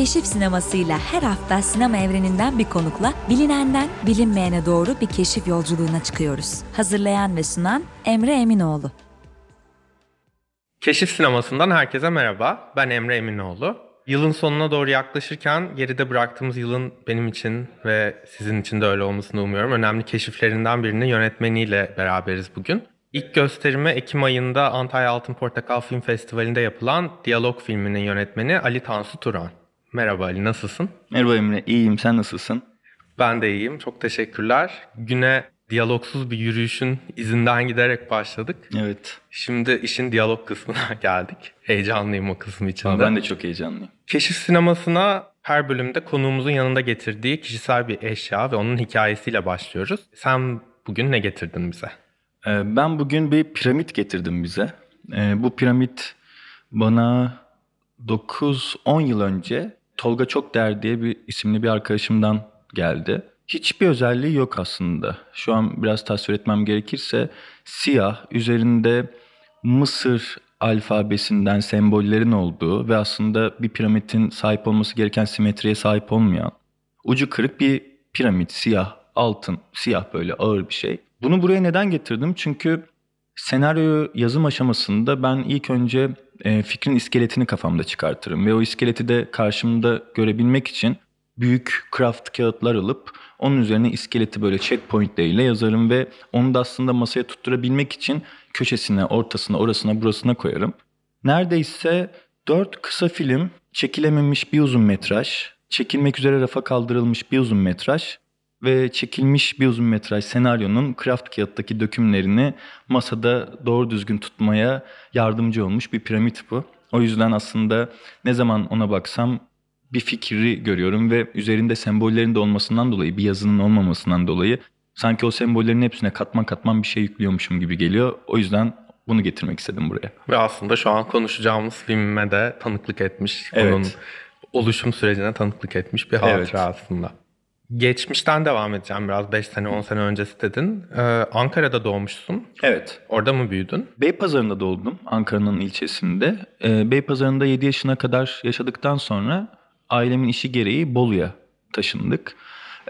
Keşif sinemasıyla her hafta sinema evreninden bir konukla bilinenden bilinmeyene doğru bir keşif yolculuğuna çıkıyoruz. Hazırlayan ve sunan Emre Eminoğlu. Keşif sinemasından herkese merhaba. Ben Emre Eminoğlu. Yılın sonuna doğru yaklaşırken geride bıraktığımız yılın benim için ve sizin için de öyle olmasını umuyorum. Önemli keşiflerinden birinin yönetmeniyle beraberiz bugün. İlk gösterime Ekim ayında Antalya Altın Portakal Film Festivali'nde yapılan Diyalog filminin yönetmeni Ali Tansu Turan. Merhaba Ali, nasılsın? Merhaba Emre, iyiyim. Sen nasılsın? Ben de iyiyim, çok teşekkürler. Güne diyalogsuz bir yürüyüşün izinden giderek başladık. Evet. Şimdi işin diyalog kısmına geldik. Heyecanlıyım o kısım içinde. Aa, ben de çok heyecanlıyım. Keşif sinemasına her bölümde konuğumuzun yanında getirdiği kişisel bir eşya ve onun hikayesiyle başlıyoruz. Sen bugün ne getirdin bize? Ee, ben bugün bir piramit getirdim bize. Ee, bu piramit bana 9-10 yıl önce Tolga Çokder diye bir isimli bir arkadaşımdan geldi. Hiçbir özelliği yok aslında. Şu an biraz tasvir etmem gerekirse siyah, üzerinde Mısır alfabesinden sembollerin olduğu ve aslında bir piramidin sahip olması gereken simetriye sahip olmayan, ucu kırık bir piramit, siyah, altın, siyah böyle ağır bir şey. Bunu buraya neden getirdim? Çünkü senaryo yazım aşamasında ben ilk önce e, fikrin iskeletini kafamda çıkartırım ve o iskeleti de karşımda görebilmek için büyük craft kağıtlar alıp onun üzerine iskeleti böyle checkpointleriyle yazarım ve onu da aslında masaya tutturabilmek için köşesine, ortasına, orasına, burasına koyarım. Neredeyse dört kısa film, çekilememiş bir uzun metraj, çekilmek üzere rafa kaldırılmış bir uzun metraj ve çekilmiş bir uzun metraj senaryonun craft kağıttaki dökümlerini masada doğru düzgün tutmaya yardımcı olmuş bir piramit bu. O yüzden aslında ne zaman ona baksam bir fikri görüyorum ve üzerinde sembollerin de olmasından dolayı, bir yazının olmamasından dolayı sanki o sembollerin hepsine katman katman bir şey yüklüyormuşum gibi geliyor. O yüzden bunu getirmek istedim buraya. Ve aslında şu an konuşacağımız filme de tanıklık etmiş. Evet. Onun oluşum sürecine tanıklık etmiş bir hatıra Evet. aslında. Geçmişten devam edeceğim biraz. 5 sene 10 sene öncesi dedin. Ee, Ankara'da doğmuşsun. Evet. Orada mı büyüdün? Beypazarı'nda doğdum, Ankara'nın ilçesinde. Ee, Beypazarı'nda 7 yaşına kadar yaşadıktan sonra ailemin işi gereği Bolu'ya taşındık.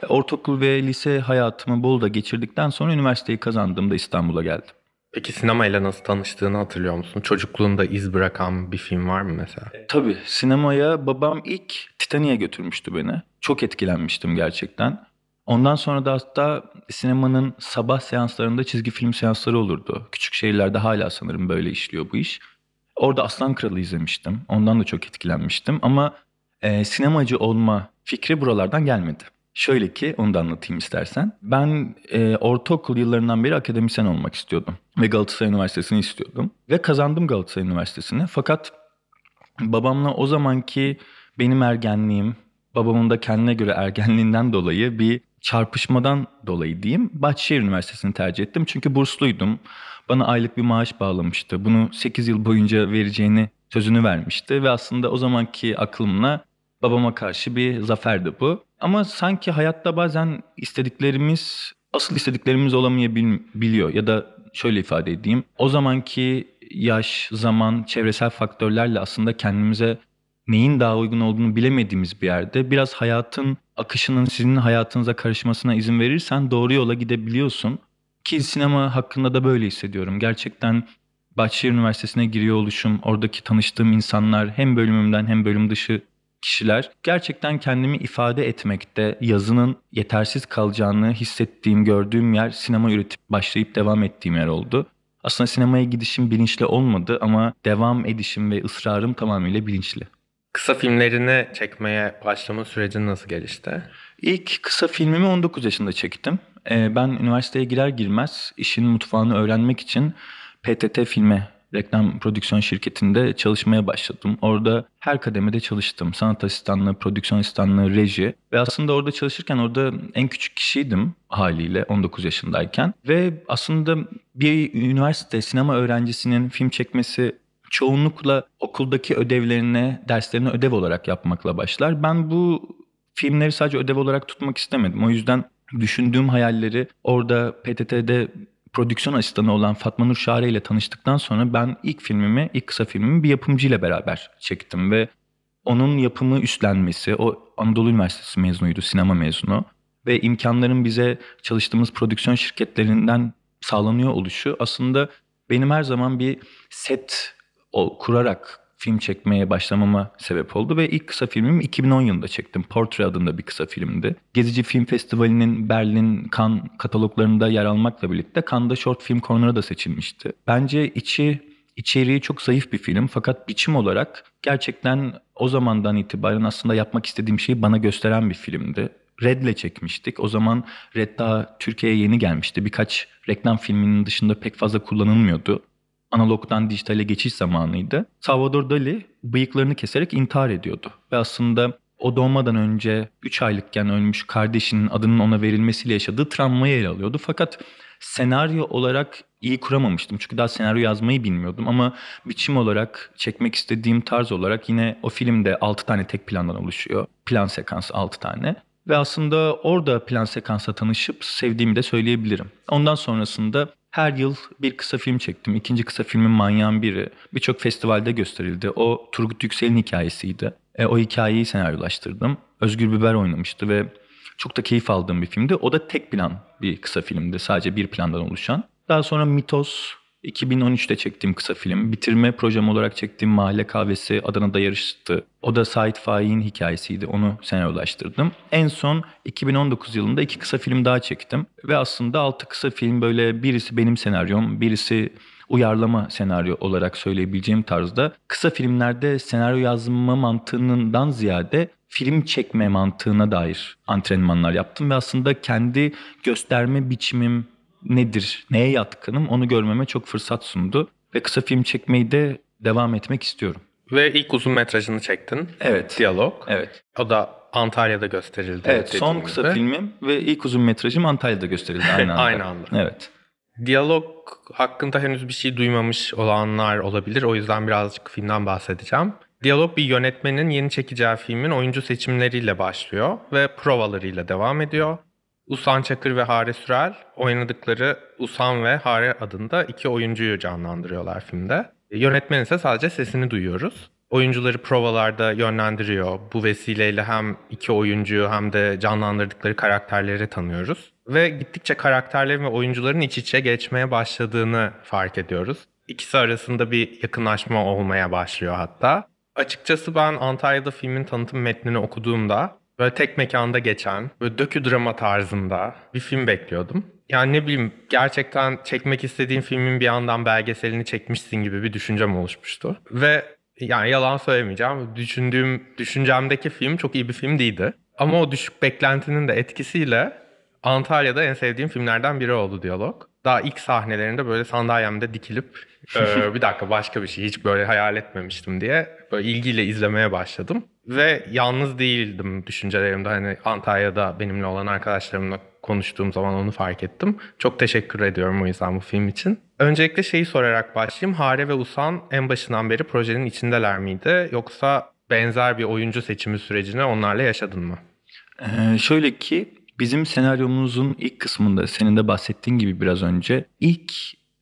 Ee, Ortaokul ve lise hayatımı Bolu'da geçirdikten sonra üniversiteyi kazandığımda İstanbul'a geldim. Peki sinemayla nasıl tanıştığını hatırlıyor musun? Çocukluğunda iz bırakan bir film var mı mesela? Tabii sinemaya babam ilk Titanic'e götürmüştü beni. Çok etkilenmiştim gerçekten. Ondan sonra da hatta sinemanın sabah seanslarında çizgi film seansları olurdu. Küçük şehirlerde hala sanırım böyle işliyor bu iş. Orada Aslan Kralı izlemiştim. Ondan da çok etkilenmiştim ama e, sinemacı olma fikri buralardan gelmedi. Şöyle ki onu da anlatayım istersen. Ben e, ortaokul yıllarından beri akademisyen olmak istiyordum. Ve Galatasaray Üniversitesi'ni istiyordum. Ve kazandım Galatasaray Üniversitesi'ni. Fakat babamla o zamanki benim ergenliğim, babamın da kendine göre ergenliğinden dolayı bir çarpışmadan dolayı diyeyim Bahçeşehir Üniversitesi'ni tercih ettim. Çünkü bursluydum. Bana aylık bir maaş bağlamıştı. Bunu 8 yıl boyunca vereceğini sözünü vermişti ve aslında o zamanki aklımla babama karşı bir zaferdi bu. Ama sanki hayatta bazen istediklerimiz asıl istediklerimiz olamayabiliyor ya da şöyle ifade edeyim. O zamanki yaş, zaman, çevresel faktörlerle aslında kendimize neyin daha uygun olduğunu bilemediğimiz bir yerde biraz hayatın akışının sizin hayatınıza karışmasına izin verirsen doğru yola gidebiliyorsun. Ki sinema hakkında da böyle hissediyorum. Gerçekten Bahçeşehir Üniversitesi'ne giriyor oluşum, oradaki tanıştığım insanlar hem bölümümden hem bölüm dışı kişiler gerçekten kendimi ifade etmekte yazının yetersiz kalacağını hissettiğim, gördüğüm yer sinema üretip başlayıp devam ettiğim yer oldu. Aslında sinemaya gidişim bilinçli olmadı ama devam edişim ve ısrarım tamamıyla bilinçli. Kısa filmlerini çekmeye başlama sürecin nasıl gelişti? İlk kısa filmimi 19 yaşında çektim. Ee, ben üniversiteye girer girmez işin mutfağını öğrenmek için PTT Filme reklam prodüksiyon şirketinde çalışmaya başladım. Orada her kademede çalıştım. Sanat asistanlığı, prodüksiyon asistanlığı, reji. Ve aslında orada çalışırken orada en küçük kişiydim haliyle 19 yaşındayken. Ve aslında bir üniversite sinema öğrencisinin film çekmesi çoğunlukla okuldaki ödevlerine, derslerine ödev olarak yapmakla başlar. Ben bu filmleri sadece ödev olarak tutmak istemedim. O yüzden düşündüğüm hayalleri orada PTT'de prodüksiyon asistanı olan Fatma Nur Şare ile tanıştıktan sonra ben ilk filmimi, ilk kısa filmimi bir yapımcıyla beraber çektim ve onun yapımı üstlenmesi, o Anadolu Üniversitesi mezunuydu, sinema mezunu ve imkanların bize çalıştığımız prodüksiyon şirketlerinden sağlanıyor oluşu. Aslında benim her zaman bir set kurarak film çekmeye başlamama sebep oldu ve ilk kısa filmimi 2010 yılında çektim. Portrait adında bir kısa filmdi. Gezici Film Festivali'nin Berlin, Cannes kataloglarında yer almakla birlikte Cannes'da Short Film Corner'a da seçilmişti. Bence içi içeriği çok zayıf bir film fakat biçim olarak gerçekten o zamandan itibaren aslında yapmak istediğim şeyi bana gösteren bir filmdi. Red'le çekmiştik. O zaman Red daha Türkiye'ye yeni gelmişti. Birkaç reklam filminin dışında pek fazla kullanılmıyordu. Analogdan dijitale geçiş zamanıydı. Salvador Dali bıyıklarını keserek intihar ediyordu. Ve aslında o doğmadan önce 3 aylıkken ölmüş kardeşinin adının ona verilmesiyle yaşadığı travmayı ele alıyordu. Fakat senaryo olarak iyi kuramamıştım. Çünkü daha senaryo yazmayı bilmiyordum ama biçim olarak çekmek istediğim tarz olarak yine o filmde 6 tane tek plandan oluşuyor. Plan sekans 6 tane. Ve aslında orada plan sekansa tanışıp sevdiğimi de söyleyebilirim. Ondan sonrasında her yıl bir kısa film çektim. İkinci kısa filmin Manyağın Biri. Birçok festivalde gösterildi. O Turgut Yüksel'in hikayesiydi. E, o hikayeyi senaryolaştırdım. Özgür Biber oynamıştı ve çok da keyif aldığım bir filmdi. O da tek plan bir kısa filmdi. Sadece bir plandan oluşan. Daha sonra Mitos 2013'te çektiğim kısa film. Bitirme projem olarak çektiğim Mahalle Kahvesi Adana'da yarıştı. O da Sait Faik'in hikayesiydi. Onu senaryolaştırdım. En son 2019 yılında iki kısa film daha çektim. Ve aslında altı kısa film böyle birisi benim senaryom, birisi uyarlama senaryo olarak söyleyebileceğim tarzda. Kısa filmlerde senaryo yazma mantığından ziyade film çekme mantığına dair antrenmanlar yaptım ve aslında kendi gösterme biçimim nedir, neye yatkınım onu görmeme çok fırsat sundu. Ve kısa film çekmeyi de devam etmek istiyorum. Ve ilk uzun metrajını çektin. Evet. Diyalog. Evet. O da Antalya'da gösterildi. Evet son kısa gibi. filmim ve ilk uzun metrajım Antalya'da gösterildi aynı anda. Aynı anda. Evet. Diyalog hakkında henüz bir şey duymamış olanlar olabilir. O yüzden birazcık filmden bahsedeceğim. Diyalog bir yönetmenin yeni çekeceği filmin oyuncu seçimleriyle başlıyor ve provalarıyla devam ediyor. Usan Çakır ve Hare Sürel oynadıkları Usan ve Hare adında iki oyuncuyu canlandırıyorlar filmde. Yönetmen ise sadece sesini duyuyoruz. Oyuncuları provalarda yönlendiriyor. Bu vesileyle hem iki oyuncuyu hem de canlandırdıkları karakterleri tanıyoruz. Ve gittikçe karakterlerin ve oyuncuların iç içe geçmeye başladığını fark ediyoruz. İkisi arasında bir yakınlaşma olmaya başlıyor hatta. Açıkçası ben Antalya'da filmin tanıtım metnini okuduğumda böyle tek mekanda geçen, böyle dökü drama tarzında bir film bekliyordum. Yani ne bileyim gerçekten çekmek istediğim filmin bir yandan belgeselini çekmişsin gibi bir düşüncem oluşmuştu. Ve yani yalan söylemeyeceğim. Düşündüğüm, düşüncemdeki film çok iyi bir film değildi. Ama o düşük beklentinin de etkisiyle Antalya'da en sevdiğim filmlerden biri oldu diyalog. Daha ilk sahnelerinde böyle sandalyemde dikilip "Ee, bir dakika başka bir şey hiç böyle hayal etmemiştim diye böyle ilgiyle izlemeye başladım. Ve yalnız değildim düşüncelerimde hani Antalya'da benimle olan arkadaşlarımla konuştuğum zaman onu fark ettim. Çok teşekkür ediyorum o yüzden bu film için. Öncelikle şeyi sorarak başlayayım. Hare ve Usan en başından beri projenin içindeler miydi? Yoksa benzer bir oyuncu seçimi sürecini onlarla yaşadın mı? Ee, şöyle ki bizim senaryomuzun ilk kısmında senin de bahsettiğin gibi biraz önce ilk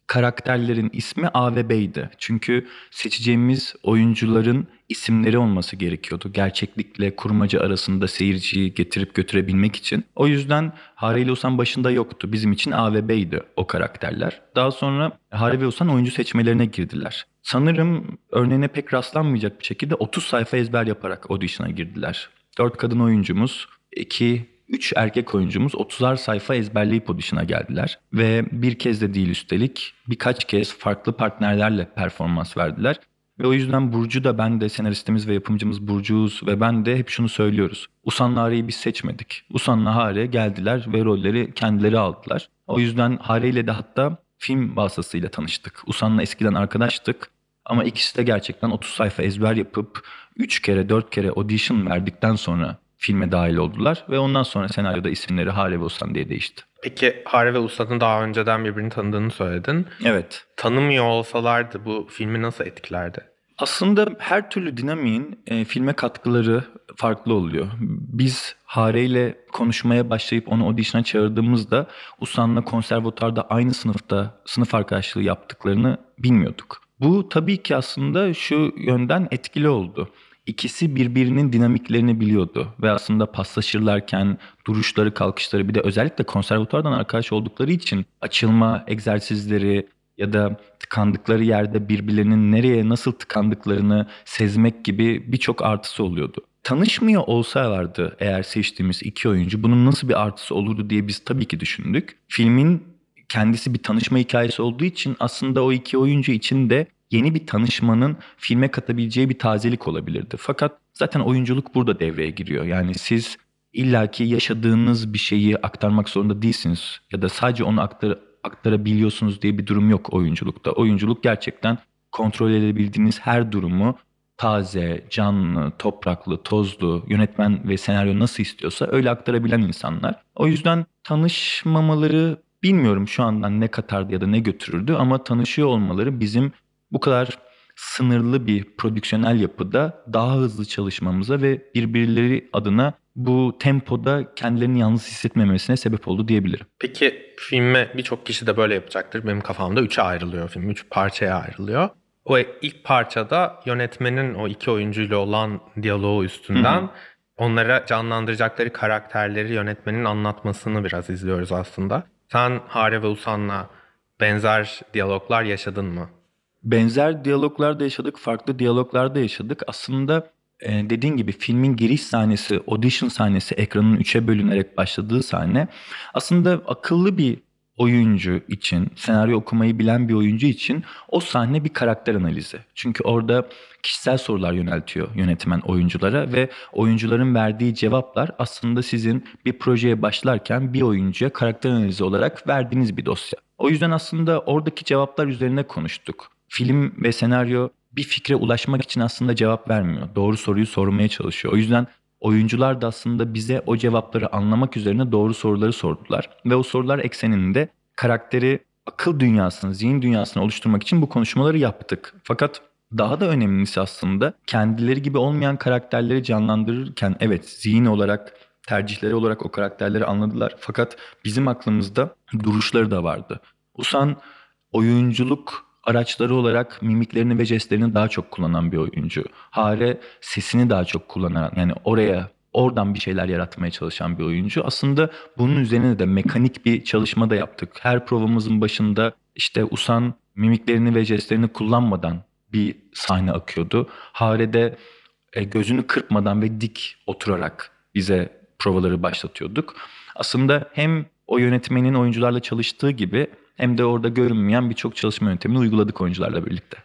karakterlerin ismi A ve B'ydi. Çünkü seçeceğimiz oyuncuların isimleri olması gerekiyordu. Gerçeklikle kurmaca arasında seyirciyi getirip götürebilmek için. O yüzden Hare ile Osan başında yoktu. Bizim için A ve B'ydi o karakterler. Daha sonra Hare ve Osan oyuncu seçmelerine girdiler. Sanırım örneğine pek rastlanmayacak bir şekilde 30 sayfa ezber yaparak audition'a girdiler. 4 kadın oyuncumuz, 2 3 erkek oyuncumuz 30'ar sayfa ezberleyip audition'a geldiler. Ve bir kez de değil üstelik birkaç kez farklı partnerlerle performans verdiler. Ve o yüzden Burcu da ben de senaristimiz ve yapımcımız Burcu'yuz ve ben de hep şunu söylüyoruz. Usan'la Hare'yi biz seçmedik. Usan'la Hare geldiler ve rolleri kendileri aldılar. O yüzden Hare ile de hatta film vasıtasıyla tanıştık. Usan'la eskiden arkadaştık. Ama ikisi de gerçekten 30 sayfa ezber yapıp 3 kere 4 kere audition verdikten sonra filme dahil oldular. Ve ondan sonra senaryoda isimleri Hare ve Usan diye değişti. Peki Hare ve Usan'ın daha önceden birbirini tanıdığını söyledin. Evet. Tanımıyor olsalardı bu filmi nasıl etkilerdi? Aslında her türlü dinamiğin e, filme katkıları farklı oluyor. Biz Hare ile konuşmaya başlayıp onu audition'a çağırdığımızda Usan'la konservatuarda aynı sınıfta sınıf arkadaşlığı yaptıklarını bilmiyorduk. Bu tabii ki aslında şu yönden etkili oldu. İkisi birbirinin dinamiklerini biliyordu ve aslında paslaşırlarken duruşları, kalkışları bir de özellikle konservatuvardan arkadaş oldukları için açılma egzersizleri ya da tıkandıkları yerde birbirlerinin nereye nasıl tıkandıklarını sezmek gibi birçok artısı oluyordu. Tanışmıyor olsalardı eğer seçtiğimiz iki oyuncu bunun nasıl bir artısı olurdu diye biz tabii ki düşündük. Filmin kendisi bir tanışma hikayesi olduğu için aslında o iki oyuncu için de yeni bir tanışmanın filme katabileceği bir tazelik olabilirdi. Fakat zaten oyunculuk burada devreye giriyor. Yani siz illaki yaşadığınız bir şeyi aktarmak zorunda değilsiniz ya da sadece onu aktar aktarabiliyorsunuz diye bir durum yok oyunculukta. Oyunculuk gerçekten kontrol edebildiğiniz her durumu taze, canlı, topraklı, tozlu, yönetmen ve senaryo nasıl istiyorsa öyle aktarabilen insanlar. O yüzden tanışmamaları bilmiyorum şu andan ne katardı ya da ne götürürdü ama tanışıyor olmaları bizim bu kadar sınırlı bir prodüksiyonel yapıda daha hızlı çalışmamıza ve birbirleri adına bu tempoda kendilerini yalnız hissetmemesine sebep oldu diyebilirim. Peki filme birçok kişi de böyle yapacaktır. Benim kafamda üçe ayrılıyor film. Üç parçaya ayrılıyor. O ilk parçada yönetmenin o iki oyuncuyla olan diyaloğu üstünden hı hı. onlara canlandıracakları karakterleri yönetmenin anlatmasını biraz izliyoruz aslında. Sen Hare ve Usan'la benzer diyaloglar yaşadın mı? Benzer diyaloglar da yaşadık, farklı diyaloglar da yaşadık. Aslında e, dediğin gibi filmin giriş sahnesi, audition sahnesi, ekranın üçe bölünerek başladığı sahne aslında akıllı bir oyuncu için, senaryo okumayı bilen bir oyuncu için o sahne bir karakter analizi. Çünkü orada kişisel sorular yöneltiyor yönetmen oyunculara ve oyuncuların verdiği cevaplar aslında sizin bir projeye başlarken bir oyuncuya karakter analizi olarak verdiğiniz bir dosya. O yüzden aslında oradaki cevaplar üzerine konuştuk. Film ve senaryo bir fikre ulaşmak için aslında cevap vermiyor. Doğru soruyu sormaya çalışıyor. O yüzden oyuncular da aslında bize o cevapları anlamak üzerine doğru soruları sordular. Ve o sorular ekseninde karakteri akıl dünyasını, zihin dünyasını oluşturmak için bu konuşmaları yaptık. Fakat daha da önemlisi aslında kendileri gibi olmayan karakterleri canlandırırken evet zihin olarak tercihleri olarak o karakterleri anladılar. Fakat bizim aklımızda duruşları da vardı. Usan oyunculuk araçları olarak mimiklerini ve jestlerini daha çok kullanan bir oyuncu. Hare sesini daha çok kullanan yani oraya oradan bir şeyler yaratmaya çalışan bir oyuncu. Aslında bunun üzerine de mekanik bir çalışma da yaptık. Her provamızın başında işte Usan mimiklerini ve jestlerini kullanmadan bir sahne akıyordu. Hare'de e, gözünü kırpmadan ve dik oturarak bize provaları başlatıyorduk. Aslında hem o yönetmenin oyuncularla çalıştığı gibi hem de orada görünmeyen birçok çalışma yöntemini uyguladık oyuncularla birlikte.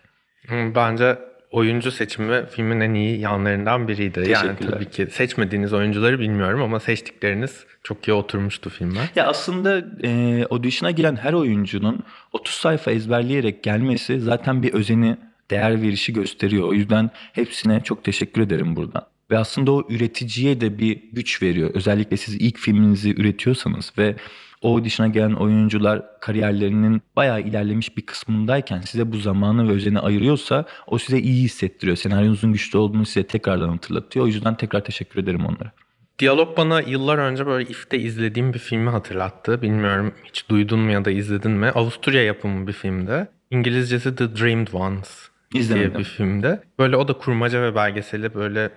Bence oyuncu seçimi filmin en iyi yanlarından biriydi. Yani tabii ki seçmediğiniz oyuncuları bilmiyorum ama seçtikleriniz çok iyi oturmuştu filme. Ya aslında e, audition'a giren her oyuncunun 30 sayfa ezberleyerek gelmesi zaten bir özeni, değer verişi gösteriyor. O yüzden hepsine çok teşekkür ederim buradan. Ve aslında o üreticiye de bir güç veriyor. Özellikle siz ilk filminizi üretiyorsanız ve audition'a gelen oyuncular kariyerlerinin bayağı ilerlemiş bir kısmındayken size bu zamanı ve özeni ayırıyorsa o size iyi hissettiriyor. Senaryonuzun güçlü olduğunu size tekrardan hatırlatıyor. O yüzden tekrar teşekkür ederim onlara. Diyalog bana yıllar önce böyle IF'te izlediğim bir filmi hatırlattı. Bilmiyorum hiç duydun mu ya da izledin mi? Avusturya yapımı bir filmde. İngilizcesi The Dreamed Ones İzlemedim. diye bir filmde. Böyle o da kurmaca ve belgeseli böyle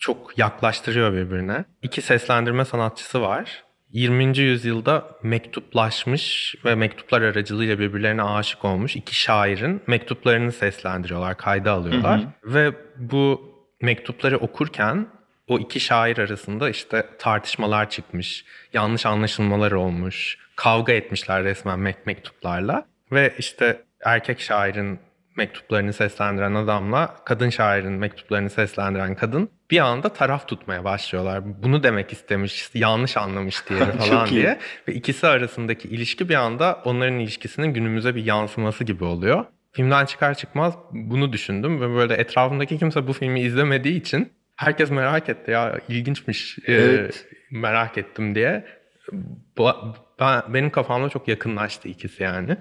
çok yaklaştırıyor birbirine. İki seslendirme sanatçısı var. 20. yüzyılda mektuplaşmış ve mektuplar aracılığıyla birbirlerine aşık olmuş iki şairin mektuplarını seslendiriyorlar, kayda alıyorlar. Hı hı. Ve bu mektupları okurken o iki şair arasında işte tartışmalar çıkmış, yanlış anlaşılmalar olmuş, kavga etmişler resmen mektuplarla. Ve işte erkek şairin mektuplarını seslendiren adamla kadın şairin mektuplarını seslendiren kadın bir anda taraf tutmaya başlıyorlar. Bunu demek istemiş, yanlış anlamış diye falan diye. Ve ikisi arasındaki ilişki bir anda onların ilişkisinin günümüze bir yansıması gibi oluyor. Filmden çıkar çıkmaz bunu düşündüm ve böyle etrafımdaki kimse bu filmi izlemediği için herkes merak etti ya ilginçmiş e, evet. e, merak ettim diye. Bu, ben, benim kafamda çok yakınlaştı ikisi yani.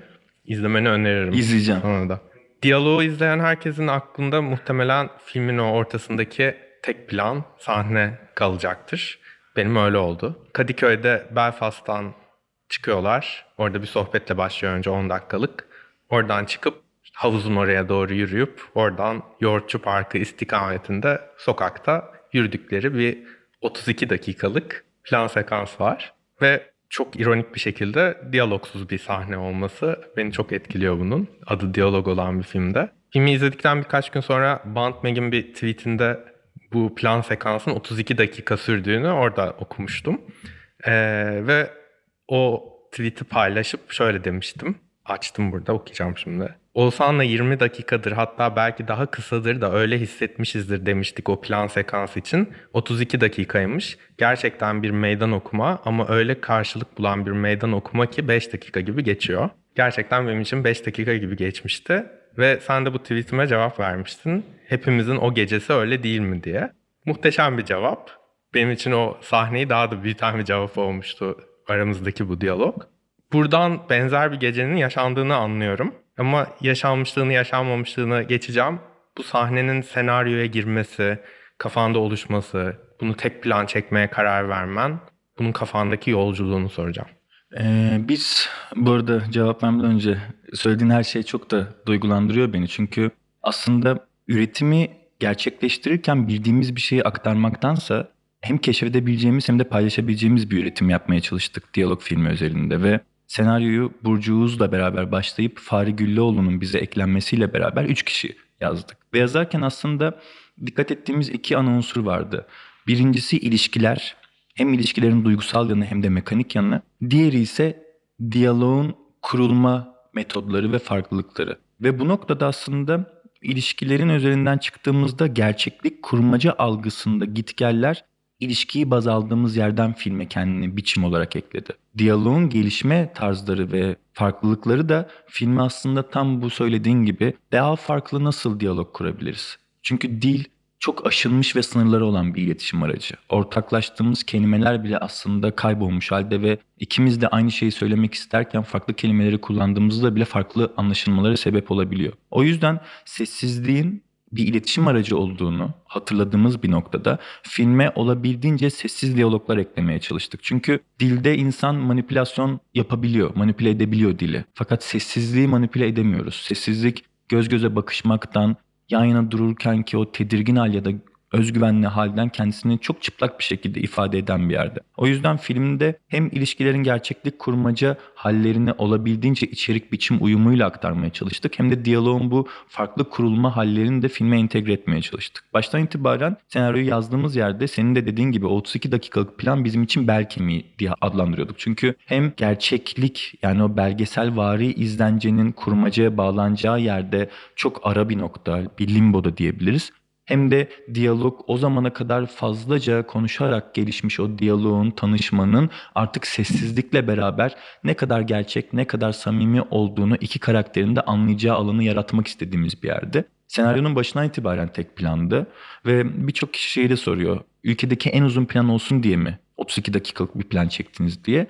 İzlemeni öneririm. İzleyeceğim. Ona da. Diyaloğu izleyen herkesin aklında muhtemelen filmin o ortasındaki tek plan sahne kalacaktır. Benim öyle oldu. Kadıköy'de Belfast'tan çıkıyorlar. Orada bir sohbetle başlıyor önce 10 dakikalık. Oradan çıkıp havuzun oraya doğru yürüyüp oradan Yoğurtçu Parkı istikametinde sokakta yürüdükleri bir 32 dakikalık plan sekans var. Ve çok ironik bir şekilde diyalogsuz bir sahne olması beni çok etkiliyor bunun. Adı diyalog olan bir filmde. Filmi izledikten birkaç gün sonra Bantmag'in bir tweetinde bu plan sekansın 32 dakika sürdüğünü orada okumuştum. Ee, ve o tweet'i paylaşıp şöyle demiştim. Açtım burada okuyacağım şimdi. Oğuzhan'la 20 dakikadır hatta belki daha kısadır da öyle hissetmişizdir demiştik o plan sekans için. 32 dakikaymış. Gerçekten bir meydan okuma ama öyle karşılık bulan bir meydan okuma ki 5 dakika gibi geçiyor. Gerçekten benim için 5 dakika gibi geçmişti. Ve sen de bu tweetime cevap vermiştin. Hepimizin o gecesi öyle değil mi diye. Muhteşem bir cevap. Benim için o sahneyi daha da büyüten bir cevap olmuştu aramızdaki bu diyalog. Buradan benzer bir gecenin yaşandığını anlıyorum. Ama yaşanmışlığını yaşanmamışlığını geçeceğim. Bu sahnenin senaryoya girmesi, kafanda oluşması, bunu tek plan çekmeye karar vermen, bunun kafandaki yolculuğunu soracağım. Ee, biz bu arada cevap vermeden önce söylediğin her şey çok da duygulandırıyor beni. Çünkü aslında üretimi gerçekleştirirken bildiğimiz bir şeyi aktarmaktansa hem keşfedebileceğimiz hem de paylaşabileceğimiz bir üretim yapmaya çalıştık diyalog filmi özelinde ve senaryoyu Burcu Uğuz'la beraber başlayıp Fahri Güllüoğlu'nun bize eklenmesiyle beraber üç kişi yazdık. Ve yazarken aslında dikkat ettiğimiz iki ana unsur vardı. Birincisi ilişkiler. Hem ilişkilerin duygusal yanı hem de mekanik yanı. Diğeri ise diyaloğun kurulma metodları ve farklılıkları. Ve bu noktada aslında ilişkilerin üzerinden çıktığımızda gerçeklik kurmaca algısında gitgeller ilişkiyi baz aldığımız yerden filme kendini biçim olarak ekledi. Diyaloğun gelişme tarzları ve farklılıkları da filmi aslında tam bu söylediğin gibi daha farklı nasıl diyalog kurabiliriz? Çünkü dil çok aşılmış ve sınırları olan bir iletişim aracı. Ortaklaştığımız kelimeler bile aslında kaybolmuş halde ve ikimiz de aynı şeyi söylemek isterken farklı kelimeleri kullandığımızda bile farklı anlaşılmalara sebep olabiliyor. O yüzden sessizliğin bir iletişim aracı olduğunu hatırladığımız bir noktada filme olabildiğince sessiz diyaloglar eklemeye çalıştık. Çünkü dilde insan manipülasyon yapabiliyor, manipüle edebiliyor dili. Fakat sessizliği manipüle edemiyoruz. Sessizlik göz göze bakışmaktan, yan yana dururken ki o tedirgin hal ya da özgüvenli halden kendisini çok çıplak bir şekilde ifade eden bir yerde. O yüzden filmde hem ilişkilerin gerçeklik kurmaca hallerini olabildiğince içerik biçim uyumuyla aktarmaya çalıştık hem de diyaloğun bu farklı kurulma hallerini de filme entegre etmeye çalıştık. Baştan itibaren senaryoyu yazdığımız yerde senin de dediğin gibi 32 dakikalık plan bizim için bel kemiği diye adlandırıyorduk. Çünkü hem gerçeklik yani o belgesel vari izlencenin kurmacaya bağlanacağı yerde çok ara bir nokta, bir limboda diyebiliriz hem de diyalog o zamana kadar fazlaca konuşarak gelişmiş o diyaloğun, tanışmanın artık sessizlikle beraber ne kadar gerçek, ne kadar samimi olduğunu iki karakterin de anlayacağı alanı yaratmak istediğimiz bir yerde. Senaryonun başından itibaren tek plandı ve birçok kişi şeyi de soruyor. Ülkedeki en uzun plan olsun diye mi 32 dakikalık bir plan çektiniz diye.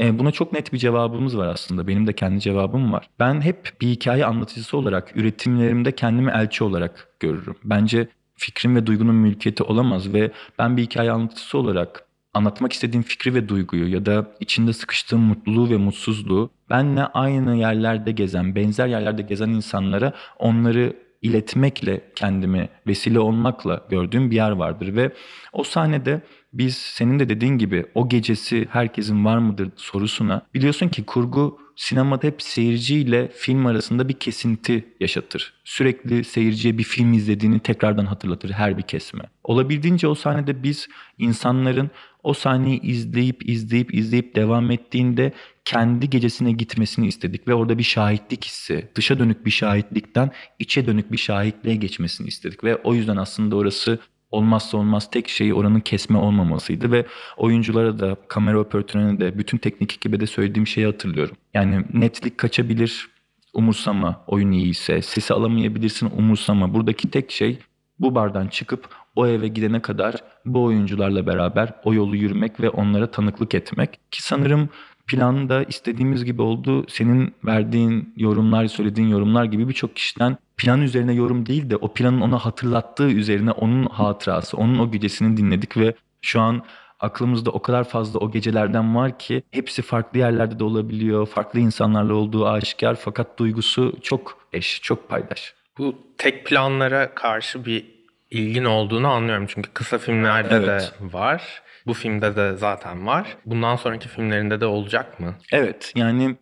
E, buna çok net bir cevabımız var aslında. Benim de kendi cevabım var. Ben hep bir hikaye anlatıcısı olarak, üretimlerimde kendimi elçi olarak görürüm. Bence fikrin ve duygunun mülkiyeti olamaz ve ben bir hikaye anlatıcısı olarak anlatmak istediğim fikri ve duyguyu ya da içinde sıkıştığım mutluluğu ve mutsuzluğu benle aynı yerlerde gezen, benzer yerlerde gezen insanlara onları iletmekle kendimi vesile olmakla gördüğüm bir yer vardır ve o sahnede biz senin de dediğin gibi o gecesi herkesin var mıdır sorusuna biliyorsun ki kurgu sinemada hep seyirciyle film arasında bir kesinti yaşatır. Sürekli seyirciye bir film izlediğini tekrardan hatırlatır her bir kesme. Olabildiğince o sahnede biz insanların o sahneyi izleyip izleyip izleyip devam ettiğinde kendi gecesine gitmesini istedik ve orada bir şahitlik hissi, dışa dönük bir şahitlikten içe dönük bir şahitliğe geçmesini istedik ve o yüzden aslında orası olmazsa olmaz tek şey oranın kesme olmamasıydı ve oyunculara da kamera operatörüne de bütün teknik ekibe de söylediğim şeyi hatırlıyorum. Yani netlik kaçabilir umursama oyun iyiyse sesi alamayabilirsin umursama buradaki tek şey bu bardan çıkıp o eve gidene kadar bu oyuncularla beraber o yolu yürümek ve onlara tanıklık etmek ki sanırım plan da istediğimiz gibi oldu. Senin verdiğin yorumlar, söylediğin yorumlar gibi birçok kişiden plan üzerine yorum değil de o planın ona hatırlattığı üzerine onun hatırası, onun o gecesini dinledik ve şu an aklımızda o kadar fazla o gecelerden var ki hepsi farklı yerlerde de olabiliyor. Farklı insanlarla olduğu aşikar fakat duygusu çok eş, çok paydaş. Bu tek planlara karşı bir ilgin olduğunu anlıyorum. Çünkü kısa filmlerde Evet. de var. Bu filmde de zaten var. Bundan sonraki filmlerinde de olacak mı? Evet yani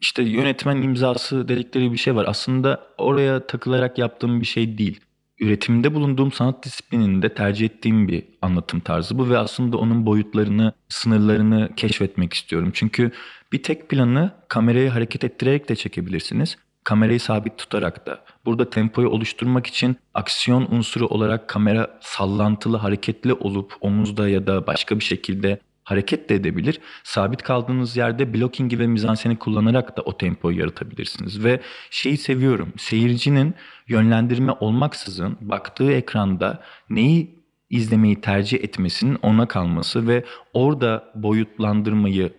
işte yönetmen imzası dedikleri bir şey var. Aslında oraya takılarak yaptığım bir şey değil. Üretimde bulunduğum sanat disiplininde tercih ettiğim bir anlatım tarzı bu ve aslında onun boyutlarını, sınırlarını keşfetmek istiyorum. Çünkü bir tek planı kamerayı hareket ettirerek de çekebilirsiniz. Kamerayı sabit tutarak da. Burada tempoyu oluşturmak için aksiyon unsuru olarak kamera sallantılı, hareketli olup omuzda ya da başka bir şekilde hareket de edebilir. Sabit kaldığınız yerde blockingi ve mizanseni kullanarak da o tempoyu yaratabilirsiniz. Ve şeyi seviyorum. Seyircinin yönlendirme olmaksızın baktığı ekranda neyi izlemeyi tercih etmesinin ona kalması ve orada boyutlandırmayı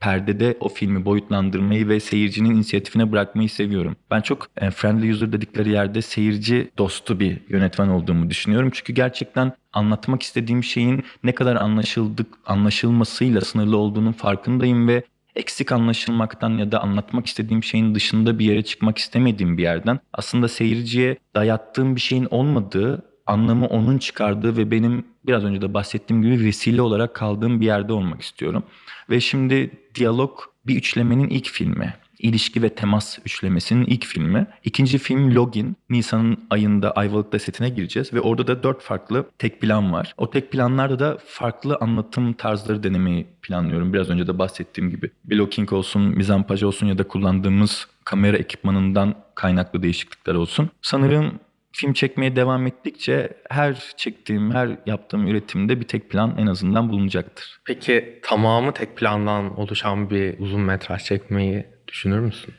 perdede o filmi boyutlandırmayı ve seyircinin inisiyatifine bırakmayı seviyorum. Ben çok e, friendly user dedikleri yerde seyirci dostu bir yönetmen olduğumu düşünüyorum. Çünkü gerçekten anlatmak istediğim şeyin ne kadar anlaşıldık anlaşılmasıyla sınırlı olduğunun farkındayım ve eksik anlaşılmaktan ya da anlatmak istediğim şeyin dışında bir yere çıkmak istemediğim bir yerden aslında seyirciye dayattığım bir şeyin olmadığı anlamı onun çıkardığı ve benim biraz önce de bahsettiğim gibi vesile olarak kaldığım bir yerde olmak istiyorum. Ve şimdi Diyalog bir üçlemenin ilk filmi. İlişki ve temas üçlemesinin ilk filmi. İkinci film Login. Nisan'ın ayında Ayvalık'ta setine gireceğiz ve orada da dört farklı tek plan var. O tek planlarda da farklı anlatım tarzları denemeyi planlıyorum. Biraz önce de bahsettiğim gibi. Blocking olsun, mizampaj olsun ya da kullandığımız kamera ekipmanından kaynaklı değişiklikler olsun. Sanırım film çekmeye devam ettikçe her çektiğim, her yaptığım üretimde bir tek plan en azından bulunacaktır. Peki tamamı tek plandan oluşan bir uzun metraj çekmeyi düşünür müsün?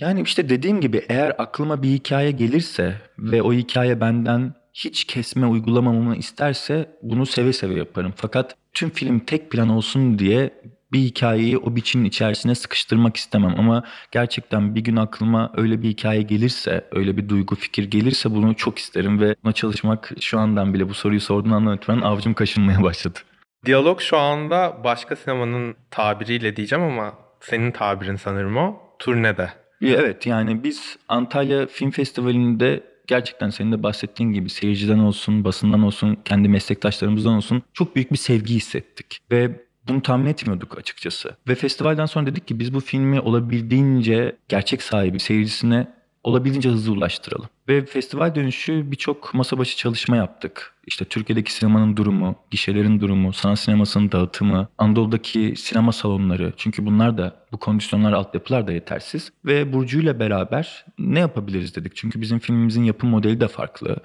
Yani işte dediğim gibi eğer aklıma bir hikaye gelirse ve o hikaye benden hiç kesme uygulamamamı isterse bunu seve seve yaparım. Fakat tüm film tek plan olsun diye bir hikayeyi o biçimin içerisine sıkıştırmak istemem ama gerçekten bir gün aklıma öyle bir hikaye gelirse, öyle bir duygu fikir gelirse bunu çok isterim ve buna çalışmak şu andan bile bu soruyu sorduğun andan itibaren avcım kaşınmaya başladı. Diyalog şu anda başka sinemanın tabiriyle diyeceğim ama senin tabirin sanırım o. Turnede. Evet yani biz Antalya Film Festivali'nde gerçekten senin de bahsettiğin gibi seyirciden olsun, basından olsun, kendi meslektaşlarımızdan olsun çok büyük bir sevgi hissettik. Ve bunu tahmin etmiyorduk açıkçası. Ve festivalden sonra dedik ki biz bu filmi olabildiğince gerçek sahibi seyircisine olabildiğince hızlı ulaştıralım. Ve festival dönüşü birçok masa başı çalışma yaptık. İşte Türkiye'deki sinemanın durumu, gişelerin durumu, sanat sinemasının dağıtımı, Anadolu'daki sinema salonları. Çünkü bunlar da, bu kondisyonlar, altyapılar da yetersiz. Ve Burcu ile beraber ne yapabiliriz dedik. Çünkü bizim filmimizin yapım modeli de farklı.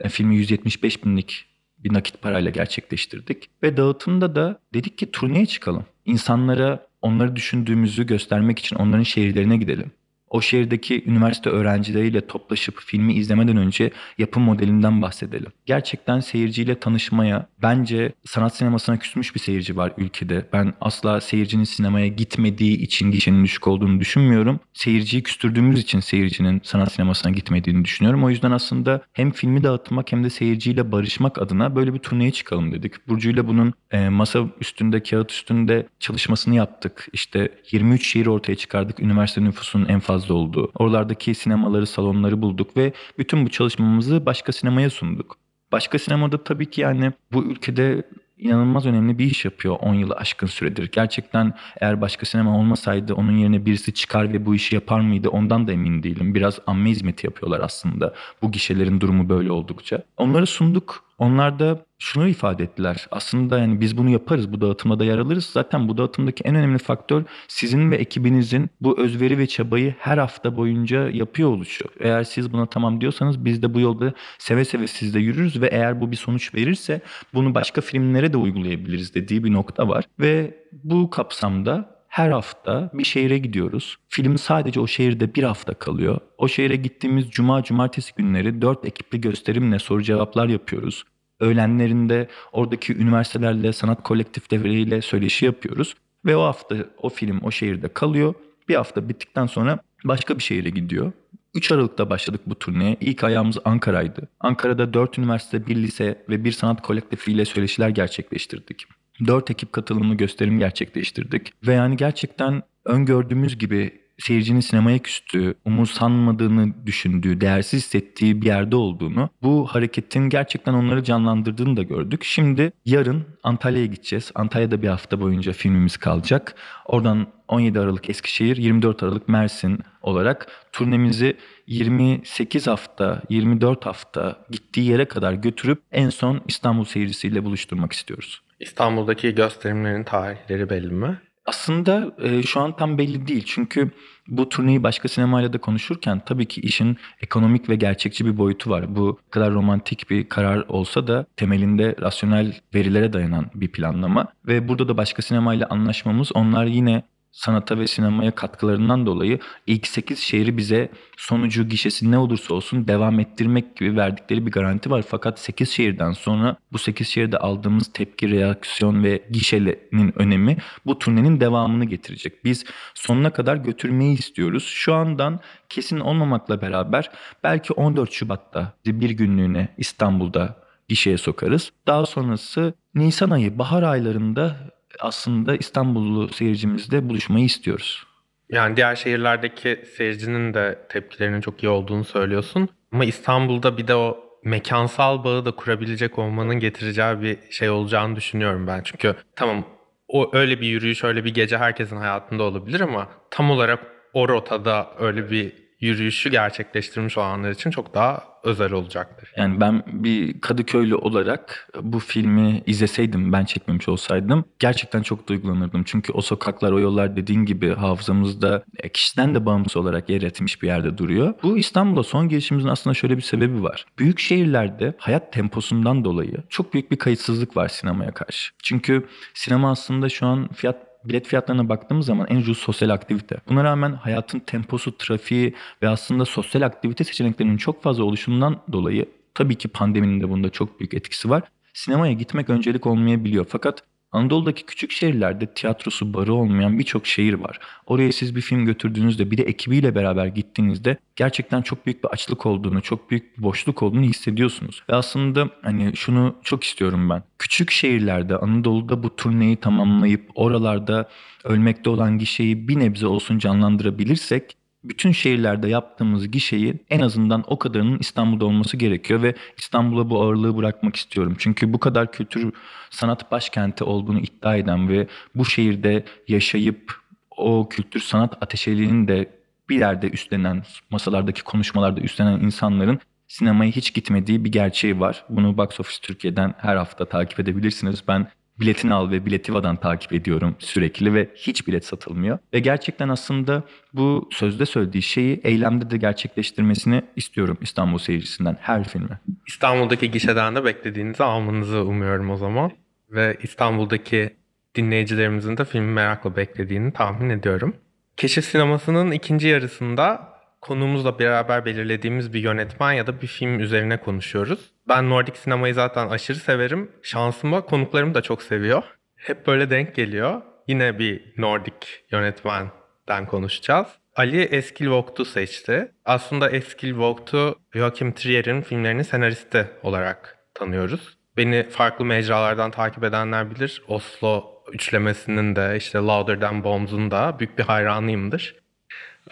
E, filmi 175 binlik bir nakit parayla gerçekleştirdik. Ve dağıtımda da dedik ki turneye çıkalım. İnsanlara onları düşündüğümüzü göstermek için onların şehirlerine gidelim. O şehirdeki üniversite öğrencileriyle toplaşıp filmi izlemeden önce yapım modelinden bahsedelim. Gerçekten seyirciyle tanışmaya, bence sanat sinemasına küsmüş bir seyirci var ülkede. Ben asla seyircinin sinemaya gitmediği için gişenin düşük olduğunu düşünmüyorum. Seyirciyi küstürdüğümüz için seyircinin sanat sinemasına gitmediğini düşünüyorum. O yüzden aslında hem filmi dağıtmak hem de seyirciyle barışmak adına böyle bir turneye çıkalım dedik. Burcu'yla bunun e, masa üstünde, kağıt üstünde çalışmasını yaptık. İşte 23 şehir ortaya çıkardık. Üniversite nüfusunun en fazla olduğu. Oralardaki sinemaları, salonları bulduk ve bütün bu çalışmamızı başka sinemaya sunduk. Başka sinemada tabii ki yani bu ülkede inanılmaz önemli bir iş yapıyor 10 yılı aşkın süredir. Gerçekten eğer başka sinema olmasaydı onun yerine birisi çıkar ve bu işi yapar mıydı ondan da emin değilim. Biraz amme hizmeti yapıyorlar aslında bu gişelerin durumu böyle oldukça. Onları sunduk. Onlar da şunu ifade ettiler. Aslında yani biz bunu yaparız, bu dağıtıma da yer alırız. Zaten bu dağıtımdaki en önemli faktör sizin ve ekibinizin bu özveri ve çabayı her hafta boyunca yapıyor oluşu. Eğer siz buna tamam diyorsanız biz de bu yolda seve seve sizde yürürüz ve eğer bu bir sonuç verirse bunu başka filmlere de uygulayabiliriz dediği bir nokta var. Ve bu kapsamda her hafta bir şehire gidiyoruz. Film sadece o şehirde bir hafta kalıyor. O şehire gittiğimiz cuma cumartesi günleri dört ekipli gösterimle soru cevaplar yapıyoruz. Öğlenlerinde oradaki üniversitelerle, sanat kolektifleriyle söyleşi yapıyoruz. Ve o hafta o film o şehirde kalıyor. Bir hafta bittikten sonra başka bir şehire gidiyor. 3 Aralık'ta başladık bu turneye. İlk ayağımız Ankara'ydı. Ankara'da 4 üniversite, 1 lise ve bir sanat kolektifiyle söyleşiler gerçekleştirdik. 4 ekip katılımlı gösterim gerçekleştirdik. Ve yani gerçekten öngördüğümüz gibi seyircinin sinemaya küstüğü, umursanmadığını düşündüğü, değersiz hissettiği bir yerde olduğunu, bu hareketin gerçekten onları canlandırdığını da gördük. Şimdi yarın Antalya'ya gideceğiz. Antalya'da bir hafta boyunca filmimiz kalacak. Oradan 17 Aralık Eskişehir, 24 Aralık Mersin olarak turnemizi 28 hafta, 24 hafta gittiği yere kadar götürüp en son İstanbul seyircisiyle buluşturmak istiyoruz. İstanbul'daki gösterimlerin tarihleri belli mi? Aslında e, şu an tam belli değil. Çünkü bu turneyi başka sinemayla da konuşurken tabii ki işin ekonomik ve gerçekçi bir boyutu var. Bu kadar romantik bir karar olsa da temelinde rasyonel verilere dayanan bir planlama. Ve burada da başka sinemayla anlaşmamız onlar yine sanata ve sinemaya katkılarından dolayı ilk 8 şehri bize sonucu gişesi ne olursa olsun devam ettirmek gibi verdikleri bir garanti var. Fakat 8 şehirden sonra bu 8 şehirde aldığımız tepki, reaksiyon ve gişenin önemi bu turnenin devamını getirecek. Biz sonuna kadar götürmeyi istiyoruz. Şu andan kesin olmamakla beraber belki 14 Şubat'ta bir günlüğüne İstanbul'da gişeye sokarız. Daha sonrası Nisan ayı bahar aylarında aslında İstanbullu seyircimizle buluşmayı istiyoruz. Yani diğer şehirlerdeki seyircinin de tepkilerinin çok iyi olduğunu söylüyorsun. Ama İstanbul'da bir de o mekansal bağı da kurabilecek olmanın getireceği bir şey olacağını düşünüyorum ben. Çünkü tamam o öyle bir yürüyüş, öyle bir gece herkesin hayatında olabilir ama tam olarak o rotada öyle bir yürüyüşü gerçekleştirmiş olanlar için çok daha özel olacaktır. Yani ben bir Kadıköylü olarak bu filmi izleseydim, ben çekmemiş olsaydım gerçekten çok duygulanırdım. Çünkü o sokaklar, o yollar dediğin gibi hafızamızda e, kişiden de bağımsız olarak yer etmiş bir yerde duruyor. Bu İstanbul'a son gelişimizin aslında şöyle bir sebebi var. Büyük şehirlerde hayat temposundan dolayı çok büyük bir kayıtsızlık var sinemaya karşı. Çünkü sinema aslında şu an fiyat bilet fiyatlarına baktığımız zaman en ucuz sosyal aktivite. Buna rağmen hayatın temposu, trafiği ve aslında sosyal aktivite seçeneklerinin çok fazla oluşumundan dolayı tabii ki pandeminin de bunda çok büyük etkisi var. Sinemaya gitmek öncelik olmayabiliyor. Fakat Anadolu'daki küçük şehirlerde tiyatrosu, barı olmayan birçok şehir var. Oraya siz bir film götürdüğünüzde bir de ekibiyle beraber gittiğinizde gerçekten çok büyük bir açlık olduğunu, çok büyük bir boşluk olduğunu hissediyorsunuz. Ve aslında hani şunu çok istiyorum ben. Küçük şehirlerde Anadolu'da bu turneyi tamamlayıp oralarda ölmekte olan gişeyi bir nebze olsun canlandırabilirsek bütün şehirlerde yaptığımız gişeyi en azından o kadarının İstanbul'da olması gerekiyor ve İstanbul'a bu ağırlığı bırakmak istiyorum. Çünkü bu kadar kültür sanat başkenti olduğunu iddia eden ve bu şehirde yaşayıp o kültür sanat ateşeliğini de bir yerde üstlenen, masalardaki konuşmalarda üstlenen insanların sinemaya hiç gitmediği bir gerçeği var. Bunu Box Office Türkiye'den her hafta takip edebilirsiniz. Ben biletini al ve Biletiva'dan takip ediyorum sürekli ve hiç bilet satılmıyor. Ve gerçekten aslında bu sözde söylediği şeyi eylemde de gerçekleştirmesini istiyorum İstanbul seyircisinden her filme. İstanbul'daki gişeden de beklediğinizi almanızı umuyorum o zaman. Ve İstanbul'daki dinleyicilerimizin de filmi merakla beklediğini tahmin ediyorum. Keşif sinemasının ikinci yarısında konuğumuzla beraber belirlediğimiz bir yönetmen ya da bir film üzerine konuşuyoruz. Ben Nordik sinemayı zaten aşırı severim. Şansıma konuklarım da çok seviyor. Hep böyle denk geliyor. Yine bir Nordik yönetmenden konuşacağız. Ali Eskilvogt'u seçti. Aslında Eskilvogt'u Joachim Trier'in filmlerinin senaristi olarak tanıyoruz. Beni farklı mecralardan takip edenler bilir. Oslo üçlemesinin de işte Louder Than da büyük bir hayranıyımdır.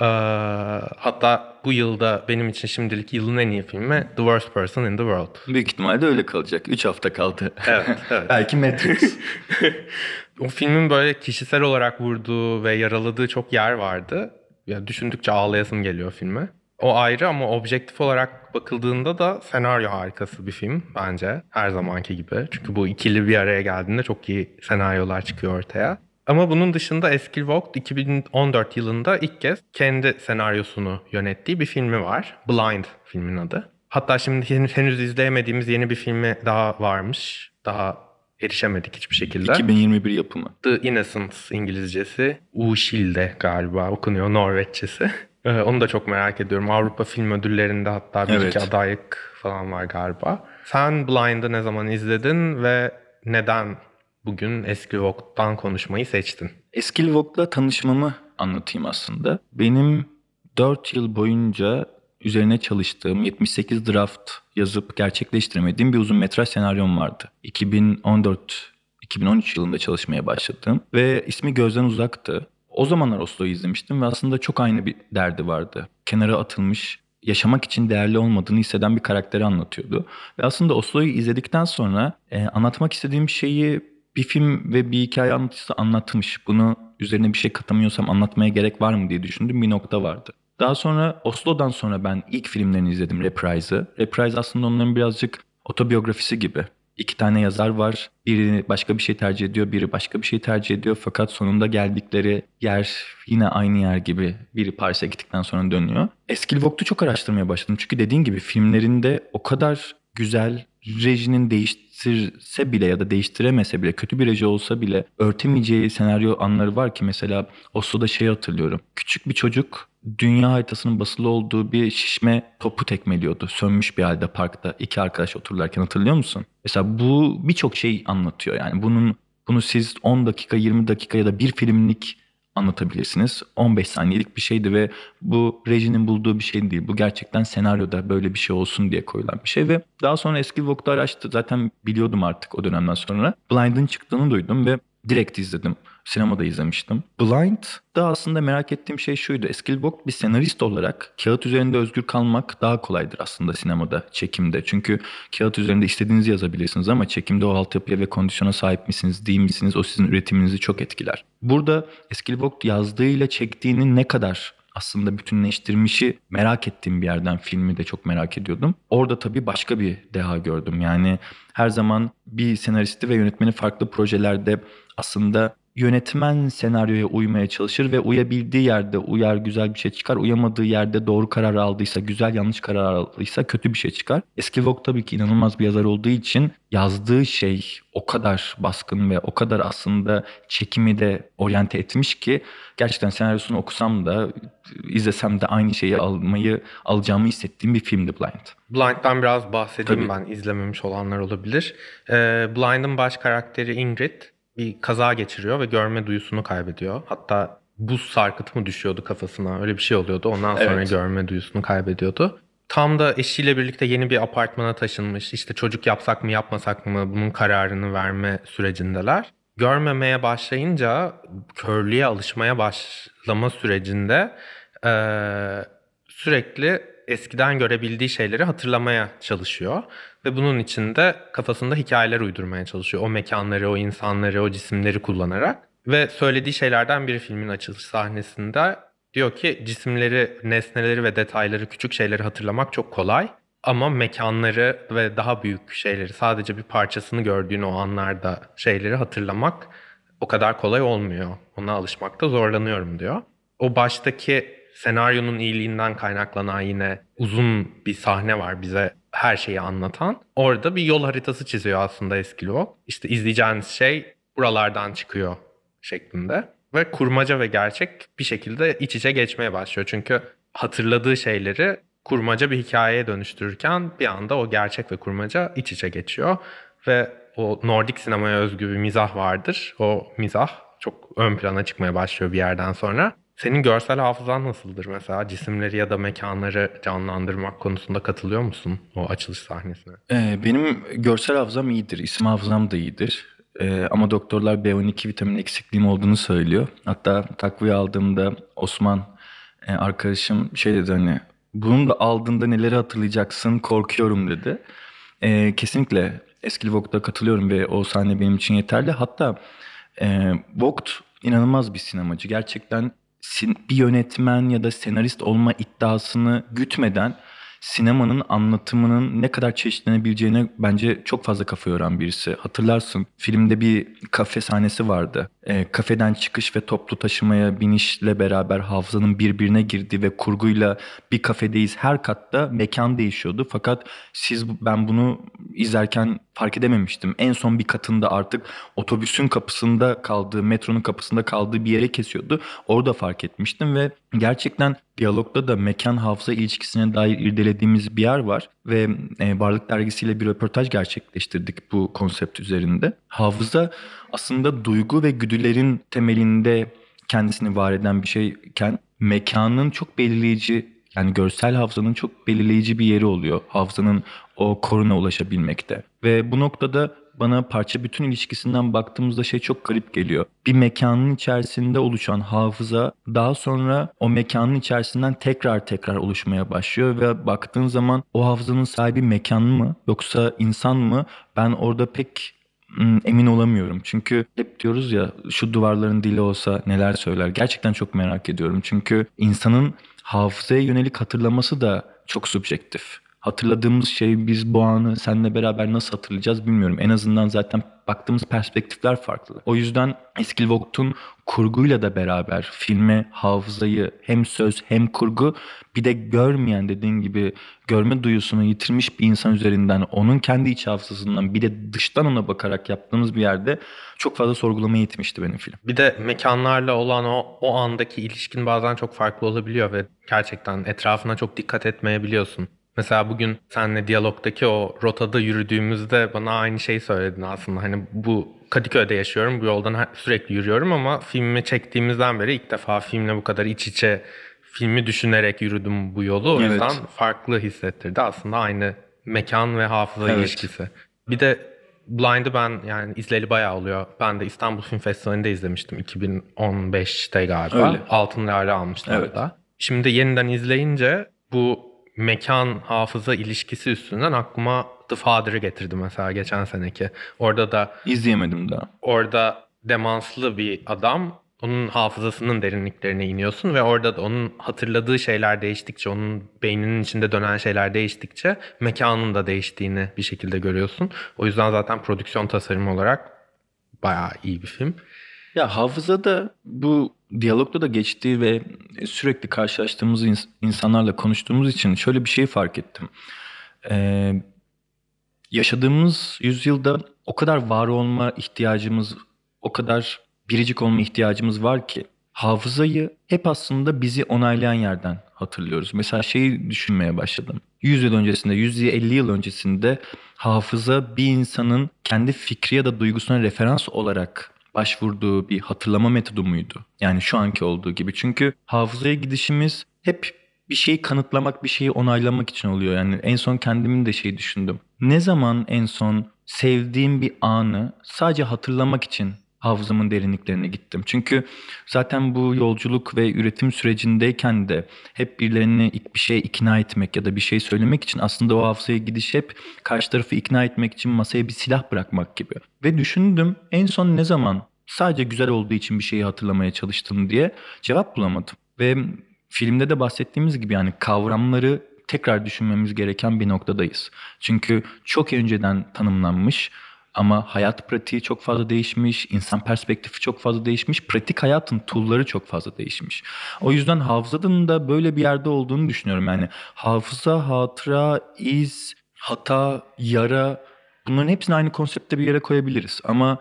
Ee, hatta bu yılda benim için şimdilik yılın en iyi filmi The Worst Person in the World. Büyük ihtimalle öyle kalacak. 3 hafta kaldı. Evet, evet. Belki Matrix. o filmin böyle kişisel olarak vurduğu ve yaraladığı çok yer vardı. Ya düşündükçe ağlayasım geliyor filme. O ayrı ama objektif olarak bakıldığında da senaryo harikası bir film bence. Her zamanki gibi. Çünkü bu ikili bir araya geldiğinde çok iyi senaryolar çıkıyor ortaya. Ama bunun dışında Eskil Vogt 2014 yılında ilk kez kendi senaryosunu yönettiği bir filmi var. Blind filmin adı. Hatta şimdi henüz izleyemediğimiz yeni bir filmi daha varmış. Daha erişemedik hiçbir şekilde. 2021 yapımı. The Innocence İngilizcesi. Ushilde galiba okunuyor Norveççesi. Ee, onu da çok merak ediyorum. Avrupa Film Ödülleri'nde hatta bir evet. iki adaylık falan var galiba. Sen Blind'ı ne zaman izledin ve neden bugün Eskilvog'dan konuşmayı seçtin? Eskilvog'la tanışmamı anlatayım aslında. Benim 4 yıl boyunca üzerine çalıştığım 78 draft yazıp gerçekleştiremediğim bir uzun metraj senaryom vardı. 2014 2013 yılında çalışmaya başladım ve ismi gözden uzaktı o zamanlar Oslo'yu izlemiştim ve aslında çok aynı bir derdi vardı. Kenara atılmış, yaşamak için değerli olmadığını hisseden bir karakteri anlatıyordu. Ve aslında Oslo'yu izledikten sonra e, anlatmak istediğim şeyi bir film ve bir hikaye anlatıcısı anlatmış. Bunu üzerine bir şey katamıyorsam anlatmaya gerek var mı diye düşündüğüm bir nokta vardı. Daha sonra Oslo'dan sonra ben ilk filmlerini izledim Reprise'ı. Reprise aslında onların birazcık otobiyografisi gibi. İki tane yazar var. Biri başka bir şey tercih ediyor, biri başka bir şey tercih ediyor. Fakat sonunda geldikleri yer yine aynı yer gibi. Biri Paris'e gittikten sonra dönüyor. Eski Vogue'tu çok araştırmaya başladım. Çünkü dediğin gibi filmlerinde o kadar güzel rejinin değiştirse bile ya da değiştiremese bile kötü bir reji olsa bile örtemeyeceği senaryo anları var ki mesela Oslo'da şey hatırlıyorum. Küçük bir çocuk dünya haritasının basılı olduğu bir şişme topu tekmeliyordu. Sönmüş bir halde parkta iki arkadaş otururlarken hatırlıyor musun? Mesela bu birçok şey anlatıyor. Yani bunun bunu siz 10 dakika, 20 dakika ya da bir filmlik anlatabilirsiniz. 15 saniyelik bir şeydi ve bu rejinin bulduğu bir şey değil. Bu gerçekten senaryoda böyle bir şey olsun diye koyulan bir şey ve daha sonra eski Vogue'da araştı. Zaten biliyordum artık o dönemden sonra. Blind'ın çıktığını duydum ve direkt izledim. Sinemada izlemiştim. Blind da aslında merak ettiğim şey şuydu. Eskilbok bir senarist olarak kağıt üzerinde özgür kalmak daha kolaydır aslında sinemada, çekimde. Çünkü kağıt üzerinde istediğinizi yazabilirsiniz ama çekimde o altyapıya ve kondisyona sahip misiniz, değil misiniz o sizin üretiminizi çok etkiler. Burada Eskilbok yazdığıyla çektiğini ne kadar aslında bütünleştirmişi merak ettiğim bir yerden filmi de çok merak ediyordum. Orada tabii başka bir deha gördüm. Yani her zaman bir senaristi ve yönetmeni farklı projelerde aslında yönetmen senaryoya uymaya çalışır ve uyabildiği yerde uyar güzel bir şey çıkar. Uyamadığı yerde doğru karar aldıysa, güzel yanlış karar aldıysa kötü bir şey çıkar. Eski Vogue tabii ki inanılmaz bir yazar olduğu için yazdığı şey o kadar baskın ve o kadar aslında çekimi de oryante etmiş ki gerçekten senaryosunu okusam da izlesem de aynı şeyi almayı alacağımı hissettiğim bir filmdi Blind. Blind'dan biraz bahsedeyim Tabii. ben izlememiş olanlar olabilir. Ee, Blind'ın baş karakteri Ingrid bir kaza geçiriyor ve görme duyusunu kaybediyor. Hatta buz sarkıtı mı düşüyordu kafasına öyle bir şey oluyordu. Ondan sonra Evet. görme duyusunu kaybediyordu. Tam da eşiyle birlikte yeni bir apartmana taşınmış. İşte çocuk yapsak mı yapmasak mı bunun kararını verme sürecindeler. Görmemeye başlayınca körlüğe alışmaya başlama sürecinde eee, sürekli eskiden görebildiği şeyleri hatırlamaya çalışıyor. Ve bunun için de kafasında hikayeler uydurmaya çalışıyor. O mekanları, o insanları, o cisimleri kullanarak. Ve söylediği şeylerden biri filmin açılış sahnesinde diyor ki cisimleri, nesneleri ve detayları, küçük şeyleri hatırlamak çok kolay. Ama mekanları ve daha büyük şeyleri, sadece bir parçasını gördüğün o anlarda şeyleri hatırlamak o kadar kolay olmuyor. Ona alışmakta zorlanıyorum diyor. O baştaki senaryonun iyiliğinden kaynaklanan yine uzun bir sahne var bize her şeyi anlatan. Orada bir yol haritası çiziyor aslında Eskilo. İşte izleyeceğiniz şey buralardan çıkıyor şeklinde. Ve kurmaca ve gerçek bir şekilde iç içe geçmeye başlıyor. Çünkü hatırladığı şeyleri kurmaca bir hikayeye dönüştürürken bir anda o gerçek ve kurmaca iç içe geçiyor. Ve o Nordik sinemaya özgü bir mizah vardır. O mizah çok ön plana çıkmaya başlıyor bir yerden sonra. Senin görsel hafızan nasıldır mesela? Cisimleri ya da mekanları canlandırmak konusunda katılıyor musun o açılış sahnesine? Ee, benim görsel hafızam iyidir, isim hafızam da iyidir. Ee, ama doktorlar B12 vitamin eksikliğim olduğunu söylüyor. Hatta takviye aldığımda Osman e, arkadaşım şey dedi hani bunu da aldığında neleri hatırlayacaksın korkuyorum dedi. Ee, kesinlikle Eskili Vogue'da katılıyorum ve o sahne benim için yeterli. Hatta e, Vogt inanılmaz bir sinemacı. Gerçekten bir yönetmen ya da senarist olma iddiasını gütmeden sinemanın anlatımının ne kadar çeşitlenebileceğine bence çok fazla kafa yoran birisi. Hatırlarsın filmde bir kafe sahnesi vardı. Ee, kafeden çıkış ve toplu taşımaya binişle beraber hafızanın birbirine girdiği ve kurguyla bir kafedeyiz. Her katta mekan değişiyordu. Fakat siz ben bunu izlerken fark edememiştim. En son bir katında artık otobüsün kapısında kaldığı, metronun kapısında kaldığı bir yere kesiyordu. Orada fark etmiştim ve gerçekten diyalogda da mekan hafıza ilişkisine dair irdelediğimiz bir yer var ve e, Varlık Dergisi'yle bir röportaj gerçekleştirdik bu konsept üzerinde. Hafıza aslında duygu ve güdülerin temelinde kendisini var eden bir şeyken mekanın çok belirleyici yani görsel hafızanın çok belirleyici bir yeri oluyor. Hafızanın o koruna ulaşabilmekte. Ve bu noktada bana parça bütün ilişkisinden baktığımızda şey çok garip geliyor. Bir mekanın içerisinde oluşan hafıza daha sonra o mekanın içerisinden tekrar tekrar oluşmaya başlıyor ve baktığın zaman o hafızanın sahibi mekan mı yoksa insan mı ben orada pek emin olamıyorum. Çünkü hep diyoruz ya şu duvarların dili olsa neler söyler. Gerçekten çok merak ediyorum. Çünkü insanın hafızaya yönelik hatırlaması da çok subjektif. Hatırladığımız şey biz bu anı seninle beraber nasıl hatırlayacağız bilmiyorum. En azından zaten baktığımız perspektifler farklı. O yüzden Eskil Vogt'un kurguyla da beraber filme hafızayı hem söz hem kurgu bir de görmeyen dediğin gibi görme duyusunu yitirmiş bir insan üzerinden onun kendi iç hafızasından bir de dıştan ona bakarak yaptığımız bir yerde çok fazla sorgulamaya itmişti benim film. Bir de mekanlarla olan o, o andaki ilişkin bazen çok farklı olabiliyor ve gerçekten etrafına çok dikkat etmeyebiliyorsun. Mesela bugün seninle diyalogdaki o rotada yürüdüğümüzde bana aynı şeyi söyledin aslında. Hani bu Kadıköy'de yaşıyorum, bu yoldan sürekli yürüyorum ama filmi çektiğimizden beri ilk defa filmle bu kadar iç içe filmi düşünerek yürüdüm bu yolu. O Evet. yüzden farklı hissettirdi. Aslında aynı mekan ve hafıza Evet. ilişkisi. Bir de Blind'ı ben yani izleyeli bayağı oluyor. Ben de İstanbul Film Festivali'nde izlemiştim 2015'te galiba. Öyle. Altın Lale almıştım Evet. hatta. Şimdi yeniden izleyince bu mekan hafıza ilişkisi üstünden aklıma The Father'ı getirdi mesela geçen seneki. Orada da İzleyemedim daha. orada demanslı bir adam onun hafızasının derinliklerine iniyorsun ve orada da onun hatırladığı şeyler değiştikçe, onun beyninin içinde dönen şeyler değiştikçe mekanın da değiştiğini bir şekilde görüyorsun. O yüzden zaten prodüksiyon tasarımı olarak bayağı iyi bir film. Ya hafızada bu diyalogda da geçtiği ve sürekli karşılaştığımız ins- insanlarla konuştuğumuz için şöyle bir şey fark ettim. Ee, yaşadığımız yüzyılda o kadar var olma ihtiyacımız, o kadar biricik olma ihtiyacımız var ki hafızayı hep aslında bizi onaylayan yerden hatırlıyoruz. Mesela şeyi düşünmeye başladım. 100 yıl öncesinde, 150 yıl öncesinde hafıza bir insanın kendi fikri ya da duygusuna referans olarak başvurduğu bir hatırlama metodu muydu? Yani şu anki olduğu gibi. Çünkü hafızaya gidişimiz hep bir şeyi kanıtlamak, bir şeyi onaylamak için oluyor. Yani en son kendimin de şey düşündüm. Ne zaman en son sevdiğim bir anı sadece hatırlamak için hafızamın derinliklerine gittim. Çünkü zaten bu yolculuk ve üretim sürecindeyken de hep birilerini bir şeye ikna etmek ya da bir şey söylemek için aslında o hafızaya gidiş hep karşı tarafı ikna etmek için masaya bir silah bırakmak gibi. Ve düşündüm en son ne zaman sadece güzel olduğu için bir şeyi hatırlamaya çalıştım diye cevap bulamadım. Ve filmde de bahsettiğimiz gibi yani kavramları tekrar düşünmemiz gereken bir noktadayız. Çünkü çok önceden tanımlanmış ama hayat pratiği çok fazla değişmiş, insan perspektifi çok fazla değişmiş, pratik hayatın tool'ları çok fazla değişmiş. O yüzden hafızanın da böyle bir yerde olduğunu düşünüyorum. Yani hafıza, hatıra, iz, hata, yara bunların hepsini aynı konsepte bir yere koyabiliriz. Ama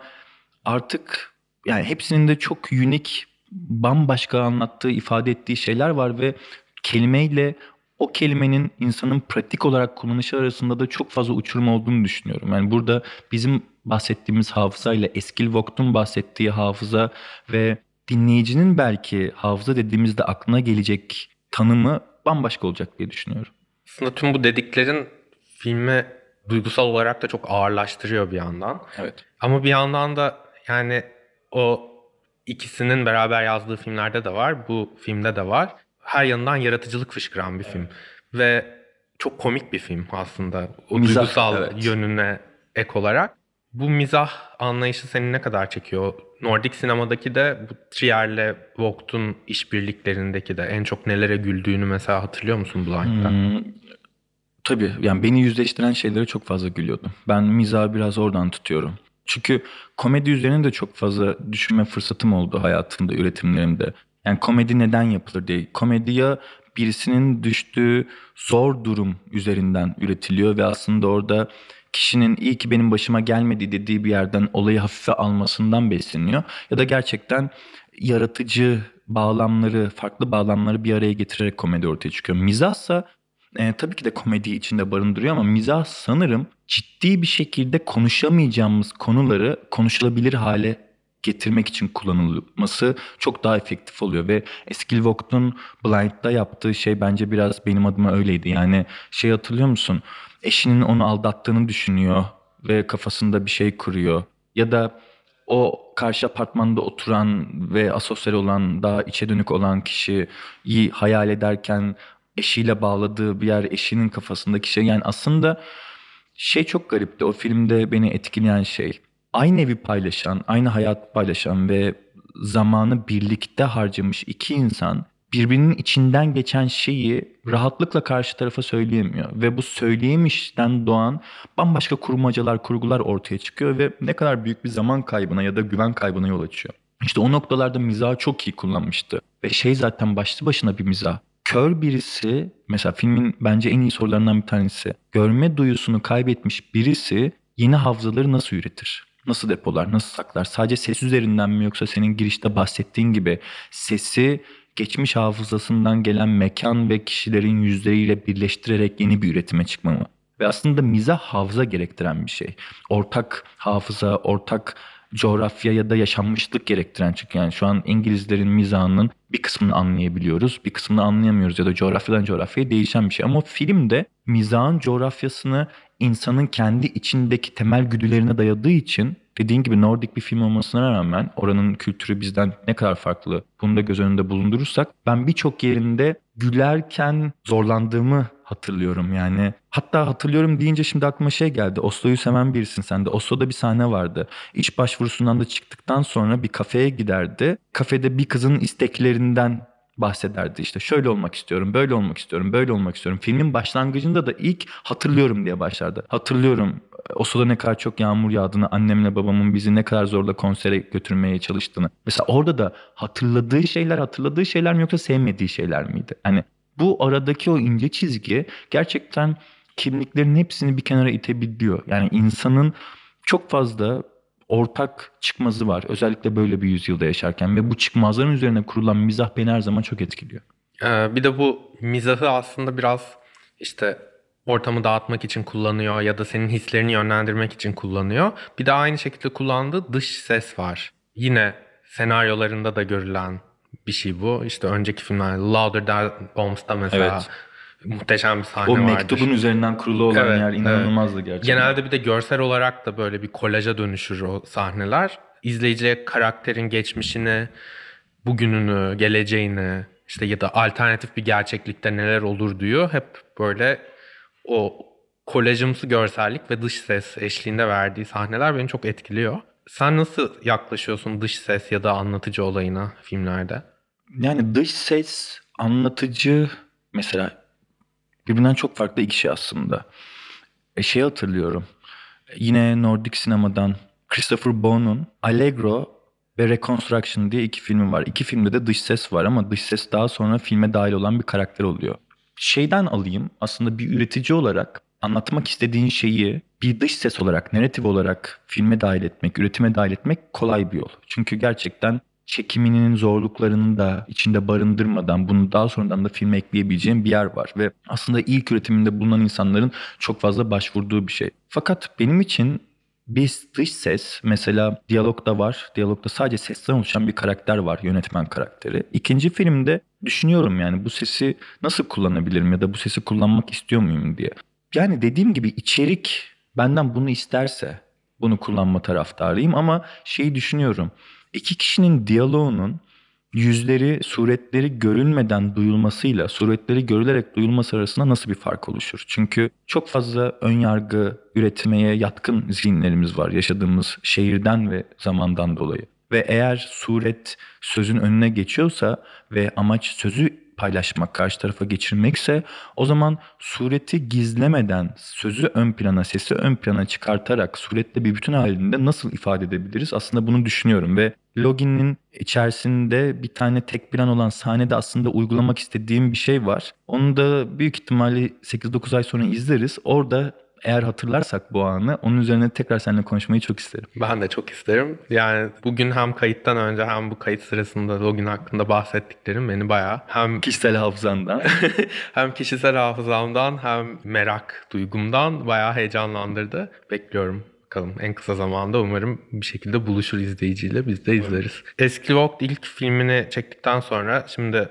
artık yani hepsinin de çok unik, bambaşka anlattığı, ifade ettiği şeyler var ve kelimeyle o kelimenin insanın pratik olarak kullanışı arasında da çok fazla uçurum olduğunu düşünüyorum. Yani burada bizim bahsettiğimiz hafızayla Eskil Vogt'un bahsettiği hafıza ve dinleyicinin belki hafıza dediğimizde aklına gelecek tanımı bambaşka olacak diye düşünüyorum. Aslında tüm bu dediklerin filmi duygusal olarak da çok ağırlaştırıyor bir yandan. Evet. Ama bir yandan da yani o ikisinin beraber yazdığı filmlerde de var. Bu filmde de var. Her yanından yaratıcılık fışkıran bir film. Ve çok komik bir film aslında. O Mizah, duygusal evet. yönüne ek olarak. Bu mizah anlayışı seni ne kadar çekiyor? Nordik sinemadaki de bu Trier'le Vogt'un işbirliklerindeki de en çok nelere güldüğünü mesela hatırlıyor musun Blind'da? Hmm, tabii yani beni yüzleştiren şeylere çok fazla gülüyordum. Ben mizahı biraz oradan tutuyorum. Çünkü komedi üzerine de çok fazla düşünme fırsatım oldu hayatımda, üretimlerimde. Yani komedi neden yapılır diye. Komedi ya birisinin düştüğü zor durum üzerinden üretiliyor ve aslında orada kişinin iyi ki benim başıma gelmedi dediği bir yerden olayı hafife almasından besleniyor. Ya da gerçekten yaratıcı bağlamları, farklı bağlamları bir araya getirerek komedi ortaya çıkıyor. Mizahsa e, tabii ki de komedi içinde barındırıyor ama mizah sanırım ciddi bir şekilde konuşamayacağımız konuları konuşulabilir hale getirmek için kullanılması çok daha efektif oluyor ve Eskil Vogt'un Blind'da yaptığı şey bence biraz benim adıma öyleydi. Yani şey hatırlıyor musun? Eşinin onu aldattığını düşünüyor ve kafasında bir şey kuruyor. Ya da o karşı apartmanda oturan ve asosyal olan, daha içe dönük olan kişiyi hayal ederken eşiyle bağladığı bir yer eşinin kafasındaki şey. Yani aslında şey çok garipti o filmde beni etkileyen şey. Aynı evi paylaşan, aynı hayat paylaşan ve zamanı birlikte harcamış iki insan birbirinin içinden geçen şeyi rahatlıkla karşı tarafa söyleyemiyor. Ve bu söyleyemişten doğan bambaşka kurmacalar, kurgular ortaya çıkıyor ve ne kadar büyük bir zaman kaybına ya da güven kaybına yol açıyor. İşte o noktalarda mizahı çok iyi kullanmıştı. Ve şey zaten başlı başına bir mizah. Kör birisi, mesela filmin bence en iyi sorularından bir tanesi. Görme duyusunu kaybetmiş birisi yeni hafızaları nasıl üretir? Nasıl depolar, nasıl saklar? Sadece ses üzerinden mi yoksa senin girişte bahsettiğin gibi sesi geçmiş hafızasından gelen mekan ve kişilerin yüzleriyle birleştirerek yeni bir üretime çıkma mı? Ve aslında mizah hafıza gerektiren bir şey. Ortak hafıza, ortak coğrafya ya da yaşanmışlık gerektiren çünkü yani şu an İngilizlerin mizahının bir kısmını anlayabiliyoruz, bir kısmını anlayamıyoruz ya da coğrafyadan coğrafyaya değişen bir şey. Ama filmde mizahın coğrafyasını insanın kendi içindeki temel güdülerine dayadığı için dediğin gibi Nordik bir film olmasına rağmen oranın kültürü bizden ne kadar farklı bunu da göz önünde bulundurursak ben birçok yerinde gülerken zorlandığımı hatırlıyorum yani. Hatta hatırlıyorum deyince şimdi aklıma şey geldi. Oslo'yu seven birisin sen de. Oslo'da bir sahne vardı. İş başvurusundan da çıktıktan sonra bir kafeye giderdi. Kafede bir kızın isteklerinden bahsederdi işte şöyle olmak istiyorum, böyle olmak istiyorum, böyle olmak istiyorum. Filmin başlangıcında da ilk hatırlıyorum diye başlardı. Hatırlıyorum o sırada ne kadar çok yağmur yağdığını, annemle babamın bizi ne kadar zorla konsere götürmeye çalıştığını. Mesela orada da hatırladığı şeyler hatırladığı şeyler mi yoksa sevmediği şeyler miydi? Hani bu aradaki o ince çizgi gerçekten kimliklerin hepsini bir kenara itebiliyor. Yani insanın çok fazla ortak çıkmazı var. Özellikle böyle bir yüzyılda yaşarken ve bu çıkmazların üzerine kurulan mizah beni her zaman çok etkiliyor. Ee, bir de bu mizahı aslında biraz işte ortamı dağıtmak için kullanıyor ya da senin hislerini yönlendirmek için kullanıyor. Bir de aynı şekilde kullandığı dış ses var. Yine senaryolarında da görülen bir şey bu. İşte önceki filmler Louder Than Bombs'ta mesela Evet. Muhteşem bir sahne O vardır. mektubun üzerinden kurulu olan Evet, yer inanılmazdı gerçekten. Genelde bir de görsel olarak da böyle bir kolaja dönüşür o sahneler. İzleyiciye karakterin geçmişini, bugününü, geleceğini işte ya da alternatif bir gerçeklikte neler olur diyor. Hep böyle o kolajımsı görsellik ve dış ses eşliğinde verdiği sahneler beni çok etkiliyor. Sen nasıl yaklaşıyorsun dış ses ya da anlatıcı olayına filmlerde? Yani dış ses, anlatıcı mesela birbirinden çok farklı iki şey aslında. E şey hatırlıyorum. Yine Nordik sinemadan Christopher Bone'un Allegro ve Reconstruction diye iki filmi var. İki filmde de dış ses var ama dış ses daha sonra filme dahil olan bir karakter oluyor. Şeyden alayım aslında bir üretici olarak anlatmak istediğin şeyi bir dış ses olarak, narratif olarak filme dahil etmek, üretime dahil etmek kolay bir yol. Çünkü gerçekten çekiminin zorluklarını da içinde barındırmadan bunu daha sonradan da filme ekleyebileceğim bir yer var. Ve aslında ilk üretiminde bulunan insanların çok fazla başvurduğu bir şey. Fakat benim için bir dış ses mesela diyalogda var. Diyalogda sadece sesten oluşan bir karakter var. Yönetmen karakteri. İkinci filmde düşünüyorum yani bu sesi nasıl kullanabilirim ya da bu sesi kullanmak istiyor muyum diye. Yani dediğim gibi içerik benden bunu isterse bunu kullanma taraftarıyım ama şeyi düşünüyorum. İki kişinin diyaloğunun yüzleri, suretleri görülmeden duyulmasıyla suretleri görülerek duyulması arasında nasıl bir fark oluşur? Çünkü çok fazla ön yargı üretmeye yatkın zihinlerimiz var yaşadığımız şehirden ve zamandan dolayı. Ve eğer suret sözün önüne geçiyorsa ve amaç sözü paylaşmak, karşı tarafa geçirmekse o zaman sureti gizlemeden sözü ön plana, sesi ön plana çıkartarak surette bir bütün halinde nasıl ifade edebiliriz? Aslında bunu düşünüyorum ve Login'in içerisinde bir tane tek plan olan sahnede aslında uygulamak istediğim bir şey var. Onu da büyük ihtimalle 8-9 ay sonra izleriz. Orada eğer hatırlarsak bu anı onun üzerine tekrar seninle konuşmayı çok isterim. Ben de çok isterim. Yani bugün hem kayıttan önce hem bu kayıt sırasında login hakkında bahsettiklerim beni bayağı hem Kişisel hafızandan. hem kişisel hafızamdan hem merak duygumdan bayağı heyecanlandırdı. Bekliyorum bakalım en kısa zamanda umarım bir şekilde buluşur izleyiciyle biz de izleriz. Eski Vogt ilk filmini çektikten sonra şimdi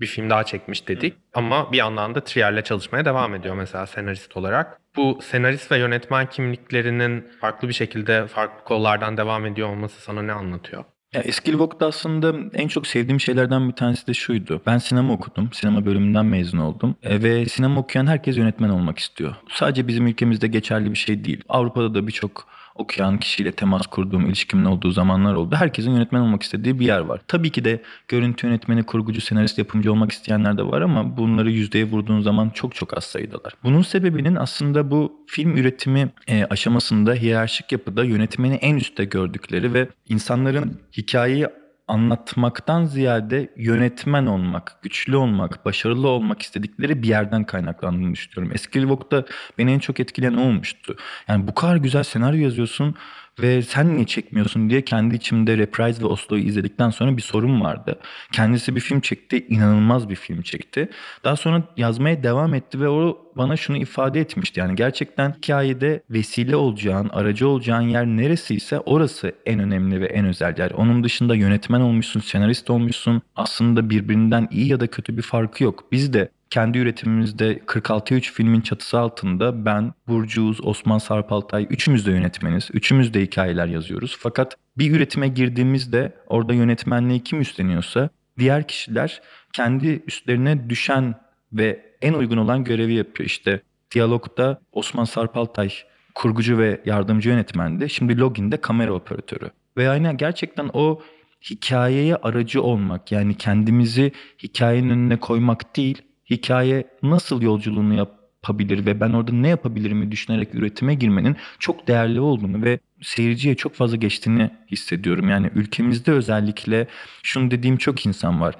bir film daha çekmiş dedik. Ama bir yandan da Trier'le çalışmaya devam ediyor mesela senarist olarak. Bu senarist ve yönetmen kimliklerinin farklı bir şekilde farklı kollardan devam ediyor olması sana ne anlatıyor? Ya Eskilvok'ta aslında en çok sevdiğim şeylerden bir tanesi de şuydu. Ben sinema okudum. Sinema bölümünden mezun oldum. E, ve sinema okuyan herkes yönetmen olmak istiyor. Sadece bizim ülkemizde geçerli bir şey değil. Avrupa'da da birçok okuyan kişiyle temas kurduğum, ilişkimin olduğu zamanlar oldu. Herkesin yönetmen olmak istediği bir yer var. Tabii ki de görüntü yönetmeni, kurgucu, senarist, yapımcı olmak isteyenler de var ama bunları yüzdeye vurduğun zaman çok çok az sayıdalar. Bunun sebebinin aslında bu film üretimi e, aşamasında hiyerarşik yapıda yönetmeni en üstte gördükleri ve insanların hikayeyi anlatmaktan ziyade yönetmen olmak, güçlü olmak, başarılı olmak istedikleri bir yerden kaynaklandığını düşünüyorum. Eskilvok'ta beni en çok etkileyen olmuştu. Yani bu kadar güzel senaryo yazıyorsun ve sen niye çekmiyorsun diye kendi içimde Reprise ve Oslo'yu izledikten sonra bir sorun vardı. Kendisi bir film çekti, inanılmaz bir film çekti. Daha sonra yazmaya devam etti ve o bana şunu ifade etmişti. Yani gerçekten hikayede vesile olacağın, aracı olacağın yer neresiyse orası en önemli ve en özel yer. Onun dışında yönetmen olmuşsun, senarist olmuşsun. Aslında birbirinden iyi ya da kötü bir farkı yok. Biz de kendi üretimimizde 46'ya 3 filmin çatısı altında ben, Burcu Uz, Osman Sarpaltay üçümüz de yönetmeniz. Üçümüz de hikayeler yazıyoruz. Fakat bir üretime girdiğimizde orada yönetmenliği kim üstleniyorsa diğer kişiler kendi üstlerine düşen ve en uygun olan görevi yapıyor. İşte diyalogda Osman Sarpaltay kurgucu ve yardımcı yönetmendi. Şimdi Login'de kamera operatörü. Ve aynen gerçekten o hikayeye aracı olmak yani kendimizi hikayenin önüne koymak değil hikaye nasıl yolculuğunu yapabilir ve ben orada ne yapabilirimi düşünerek üretime girmenin çok değerli olduğunu ve seyirciye çok fazla geçtiğini hissediyorum. Yani ülkemizde özellikle şunu dediğim çok insan var.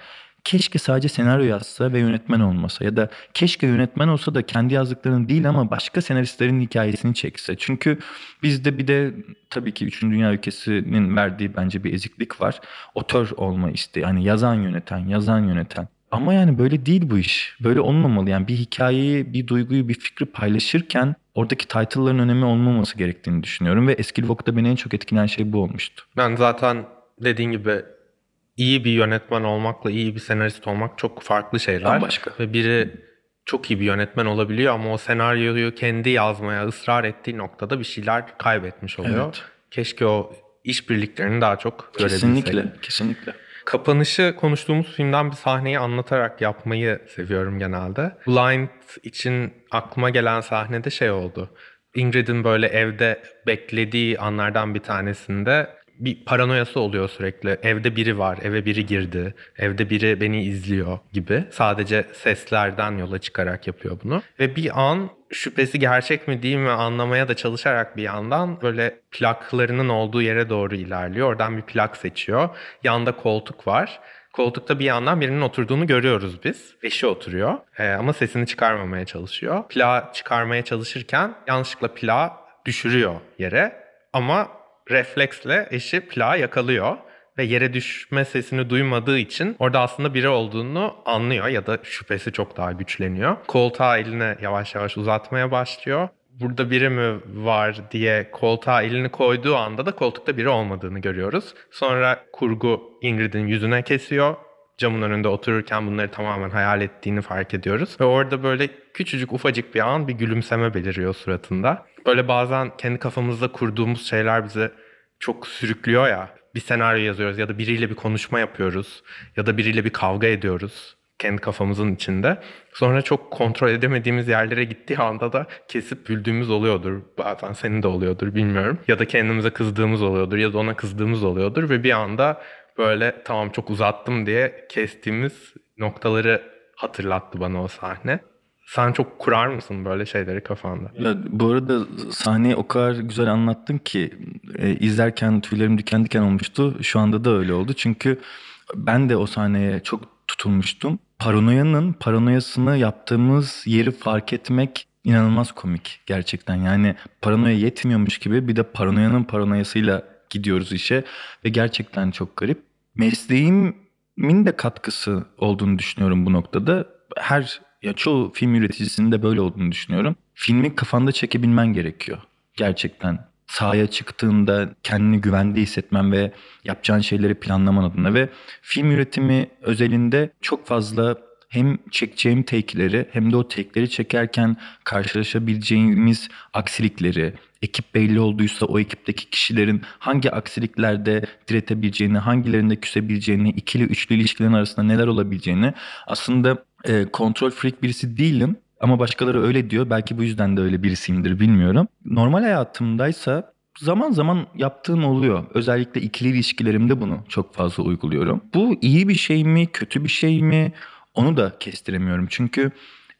Keşke sadece senaryo yazsa ve yönetmen olmasa ya da keşke yönetmen olsa da kendi yazdıklarını değil ama başka senaristlerin hikayesini çekse. Çünkü bizde bir de tabii ki 3. Dünya ülkesinin verdiği bence bir eziklik var. Otör olma isteği. Yani yazan yöneten, yazan yöneten. Ama yani böyle değil bu iş. Böyle olmamalı. Yani bir hikayeyi, bir duyguyu, bir fikri paylaşırken oradaki title'ların önemi olmaması gerektiğini düşünüyorum. Ve Eskilvok'ta beni en çok etkileyen şey bu olmuştu. Ben zaten dediğin gibi iyi bir yönetmen olmakla iyi bir senarist olmak çok farklı şeyler. Bambaşka. Ve biri çok iyi bir yönetmen olabiliyor ama o senaryoyu kendi yazmaya ısrar ettiği noktada bir şeyler kaybetmiş oluyor. Evet. Keşke o işbirliklerini daha çok görebilsek. Kesinlikle, kesinlikle. Kapanışı konuştuğumuz filmden bir sahneyi anlatarak yapmayı seviyorum genelde. Blind için aklıma gelen sahnede şey oldu. Ingrid'in böyle evde beklediği anlardan bir tanesinde bir paranoyası oluyor sürekli. Evde biri var, eve biri girdi, evde biri beni izliyor gibi. Sadece seslerden yola çıkarak yapıyor bunu. Ve bir an şüphesi gerçek mi değil mi anlamaya da çalışarak bir yandan böyle plaklarının olduğu yere doğru ilerliyor. Oradan bir plak seçiyor. Yanda koltuk var. Koltukta bir yandan birinin oturduğunu görüyoruz biz. Eşi oturuyor Ee, ama sesini çıkarmamaya çalışıyor. Plağı çıkarmaya çalışırken yanlışlıkla plağı düşürüyor yere. Ama refleksle eşi plağı yakalıyor ve yere düşme sesini duymadığı için orada aslında biri olduğunu anlıyor ya da şüphesi çok daha güçleniyor. Koltuğa eline yavaş yavaş uzatmaya başlıyor. Burada biri mi var diye koltuğa elini koyduğu anda da koltukta biri olmadığını görüyoruz. Sonra kurgu Ingrid'in yüzüne kesiyor. Camın önünde otururken bunları tamamen hayal ettiğini fark ediyoruz. Ve orada böyle küçücük ufacık bir an bir gülümseme beliriyor suratında. Böyle bazen kendi kafamızda kurduğumuz şeyler bize çok sürüklüyor ya. Bir senaryo yazıyoruz ya da biriyle bir konuşma yapıyoruz ya da biriyle bir kavga ediyoruz kendi kafamızın içinde. Sonra çok kontrol edemediğimiz yerlere gittiği anda da kesip güldüğümüz oluyordur. Bazen senin de oluyordur bilmiyorum. Ya da kendimize kızdığımız oluyordur ya da ona kızdığımız oluyordur ve bir anda böyle tamam çok uzattım diye kestiğimiz noktaları hatırlattı bana o sahne. Sen çok kurar mısın böyle şeyleri kafanda? Ya, bu arada sahneyi o kadar güzel anlattın ki e, izlerken tüylerim diken diken olmuştu. Şu anda da öyle oldu. Çünkü ben de o sahneye çok tutulmuştum. Paranoyanın paranoyasını yaptığımız yeri fark etmek inanılmaz komik gerçekten. Yani paranoya yetmiyormuş gibi bir de paranoyanın paranoyasıyla gidiyoruz işe ve gerçekten çok garip. Mesleğimin de katkısı olduğunu düşünüyorum bu noktada. Her ya çoğu film üreticisinin de böyle olduğunu düşünüyorum. Filmi kafanda çekebilmen gerekiyor. Gerçekten sahaya çıktığında kendini güvende hissetmen ve yapacağın şeyleri planlaman adına ve film üretimi özelinde çok fazla hem çekeceğim take'leri hem de o take'leri çekerken karşılaşabileceğimiz aksilikleri, ekip belli olduysa o ekipteki kişilerin hangi aksiliklerde diretebileceğini, hangilerinde küsebileceğini, ikili üçlü ilişkilerin arasında neler olabileceğini aslında e, kontrol freak birisi değilim. Ama başkaları öyle diyor. Belki bu yüzden de öyle birisiyimdir bilmiyorum. Normal hayatımdaysa zaman zaman yaptığım oluyor. Özellikle ikili ilişkilerimde bunu çok fazla uyguluyorum. Bu iyi bir şey mi, kötü bir şey mi? Onu da kestiremiyorum. Çünkü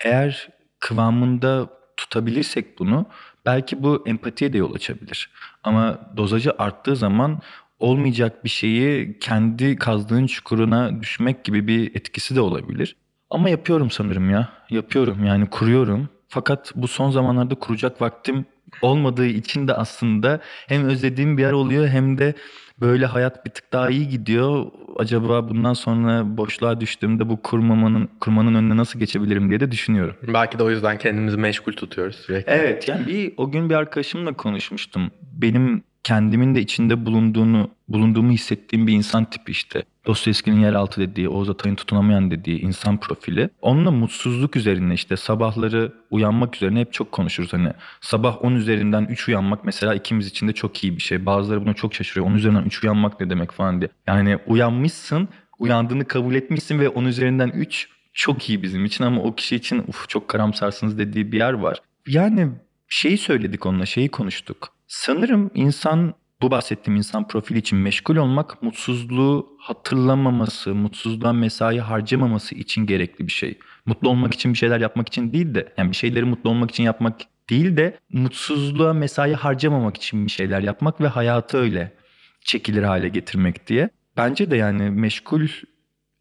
eğer kıvamında tutabilirsek bunu belki bu empatiye de yol açabilir. Ama dozajı arttığı zaman olmayacak bir şeyi kendi kazdığın çukuruna düşmek gibi bir etkisi de olabilir. Ama yapıyorum sanırım ya. Yapıyorum yani kuruyorum. Fakat bu son zamanlarda kuracak vaktim olmadığı için de aslında hem özlediğim bir yer oluyor hem de böyle hayat bir tık daha iyi gidiyor. Acaba bundan sonra boşluğa düştüğümde bu kurmamanın kurmanın önüne nasıl geçebilirim diye de düşünüyorum. Belki de o yüzden kendimizi meşgul tutuyoruz sürekli. Evet yani bir o gün bir arkadaşımla konuşmuştum. Benim kendimin de içinde bulunduğunu bulunduğumu hissettiğim bir insan tipi işte. Dostoyevski'nin yeraltı dediği, Oğuz Atay'ın tutunamayan dediği insan profili. Onunla mutsuzluk üzerine işte sabahları uyanmak üzerine hep çok konuşuruz. Hani sabah 10 üzerinden 3 uyanmak mesela ikimiz için de çok iyi bir şey. Bazıları buna çok şaşırıyor. 10 üzerinden 3 uyanmak ne demek falan diye. Yani uyanmışsın, uyandığını kabul etmişsin ve 10 üzerinden 3 çok iyi bizim için ama o kişi için uf çok karamsarsınız dediği bir yer var. Yani şeyi söyledik onunla, şeyi konuştuk. Sanırım insan bu bahsettiğim insan profili için meşgul olmak mutsuzluğu hatırlamaması, mutsuzluğa mesai harcamaması için gerekli bir şey. Mutlu olmak için bir şeyler yapmak için değil de yani bir şeyleri mutlu olmak için yapmak değil de mutsuzluğa mesai harcamamak için bir şeyler yapmak ve hayatı öyle çekilir hale getirmek diye. Bence de yani meşgul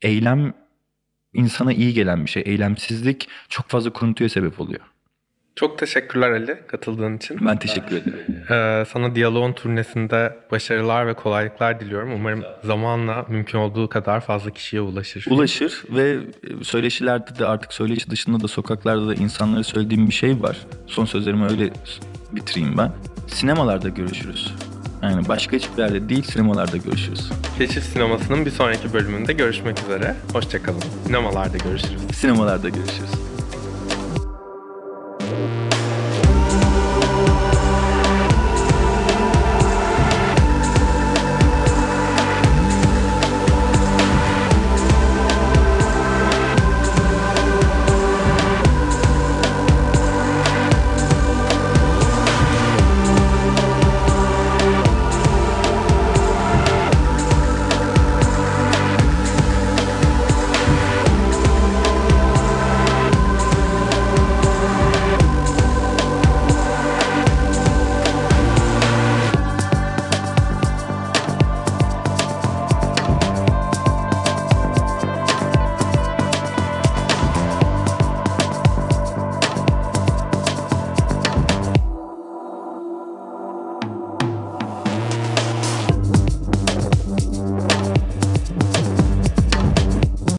eylem insana iyi gelen bir şey. Eylemsizlik çok fazla kuruntuya sebep oluyor. Çok teşekkürler Ali katıldığın için. Ben teşekkür ederim. Ee, sana Diyaloğun turnesinde başarılar ve kolaylıklar diliyorum. Umarım zamanla mümkün olduğu kadar fazla kişiye ulaşır. Ulaşır ve söyleşilerde de artık söyleşi dışında da sokaklarda da insanlara söylediğim bir şey var. Son sözlerimi öyle bitireyim ben. Sinemalarda görüşürüz. Yani başka hiçbir yerde değil sinemalarda görüşürüz. Keşif Sineması'nın bir sonraki bölümünde görüşmek üzere. Hoşçakalın. Sinemalarda görüşürüz. Sinemalarda görüşürüz. Thank you.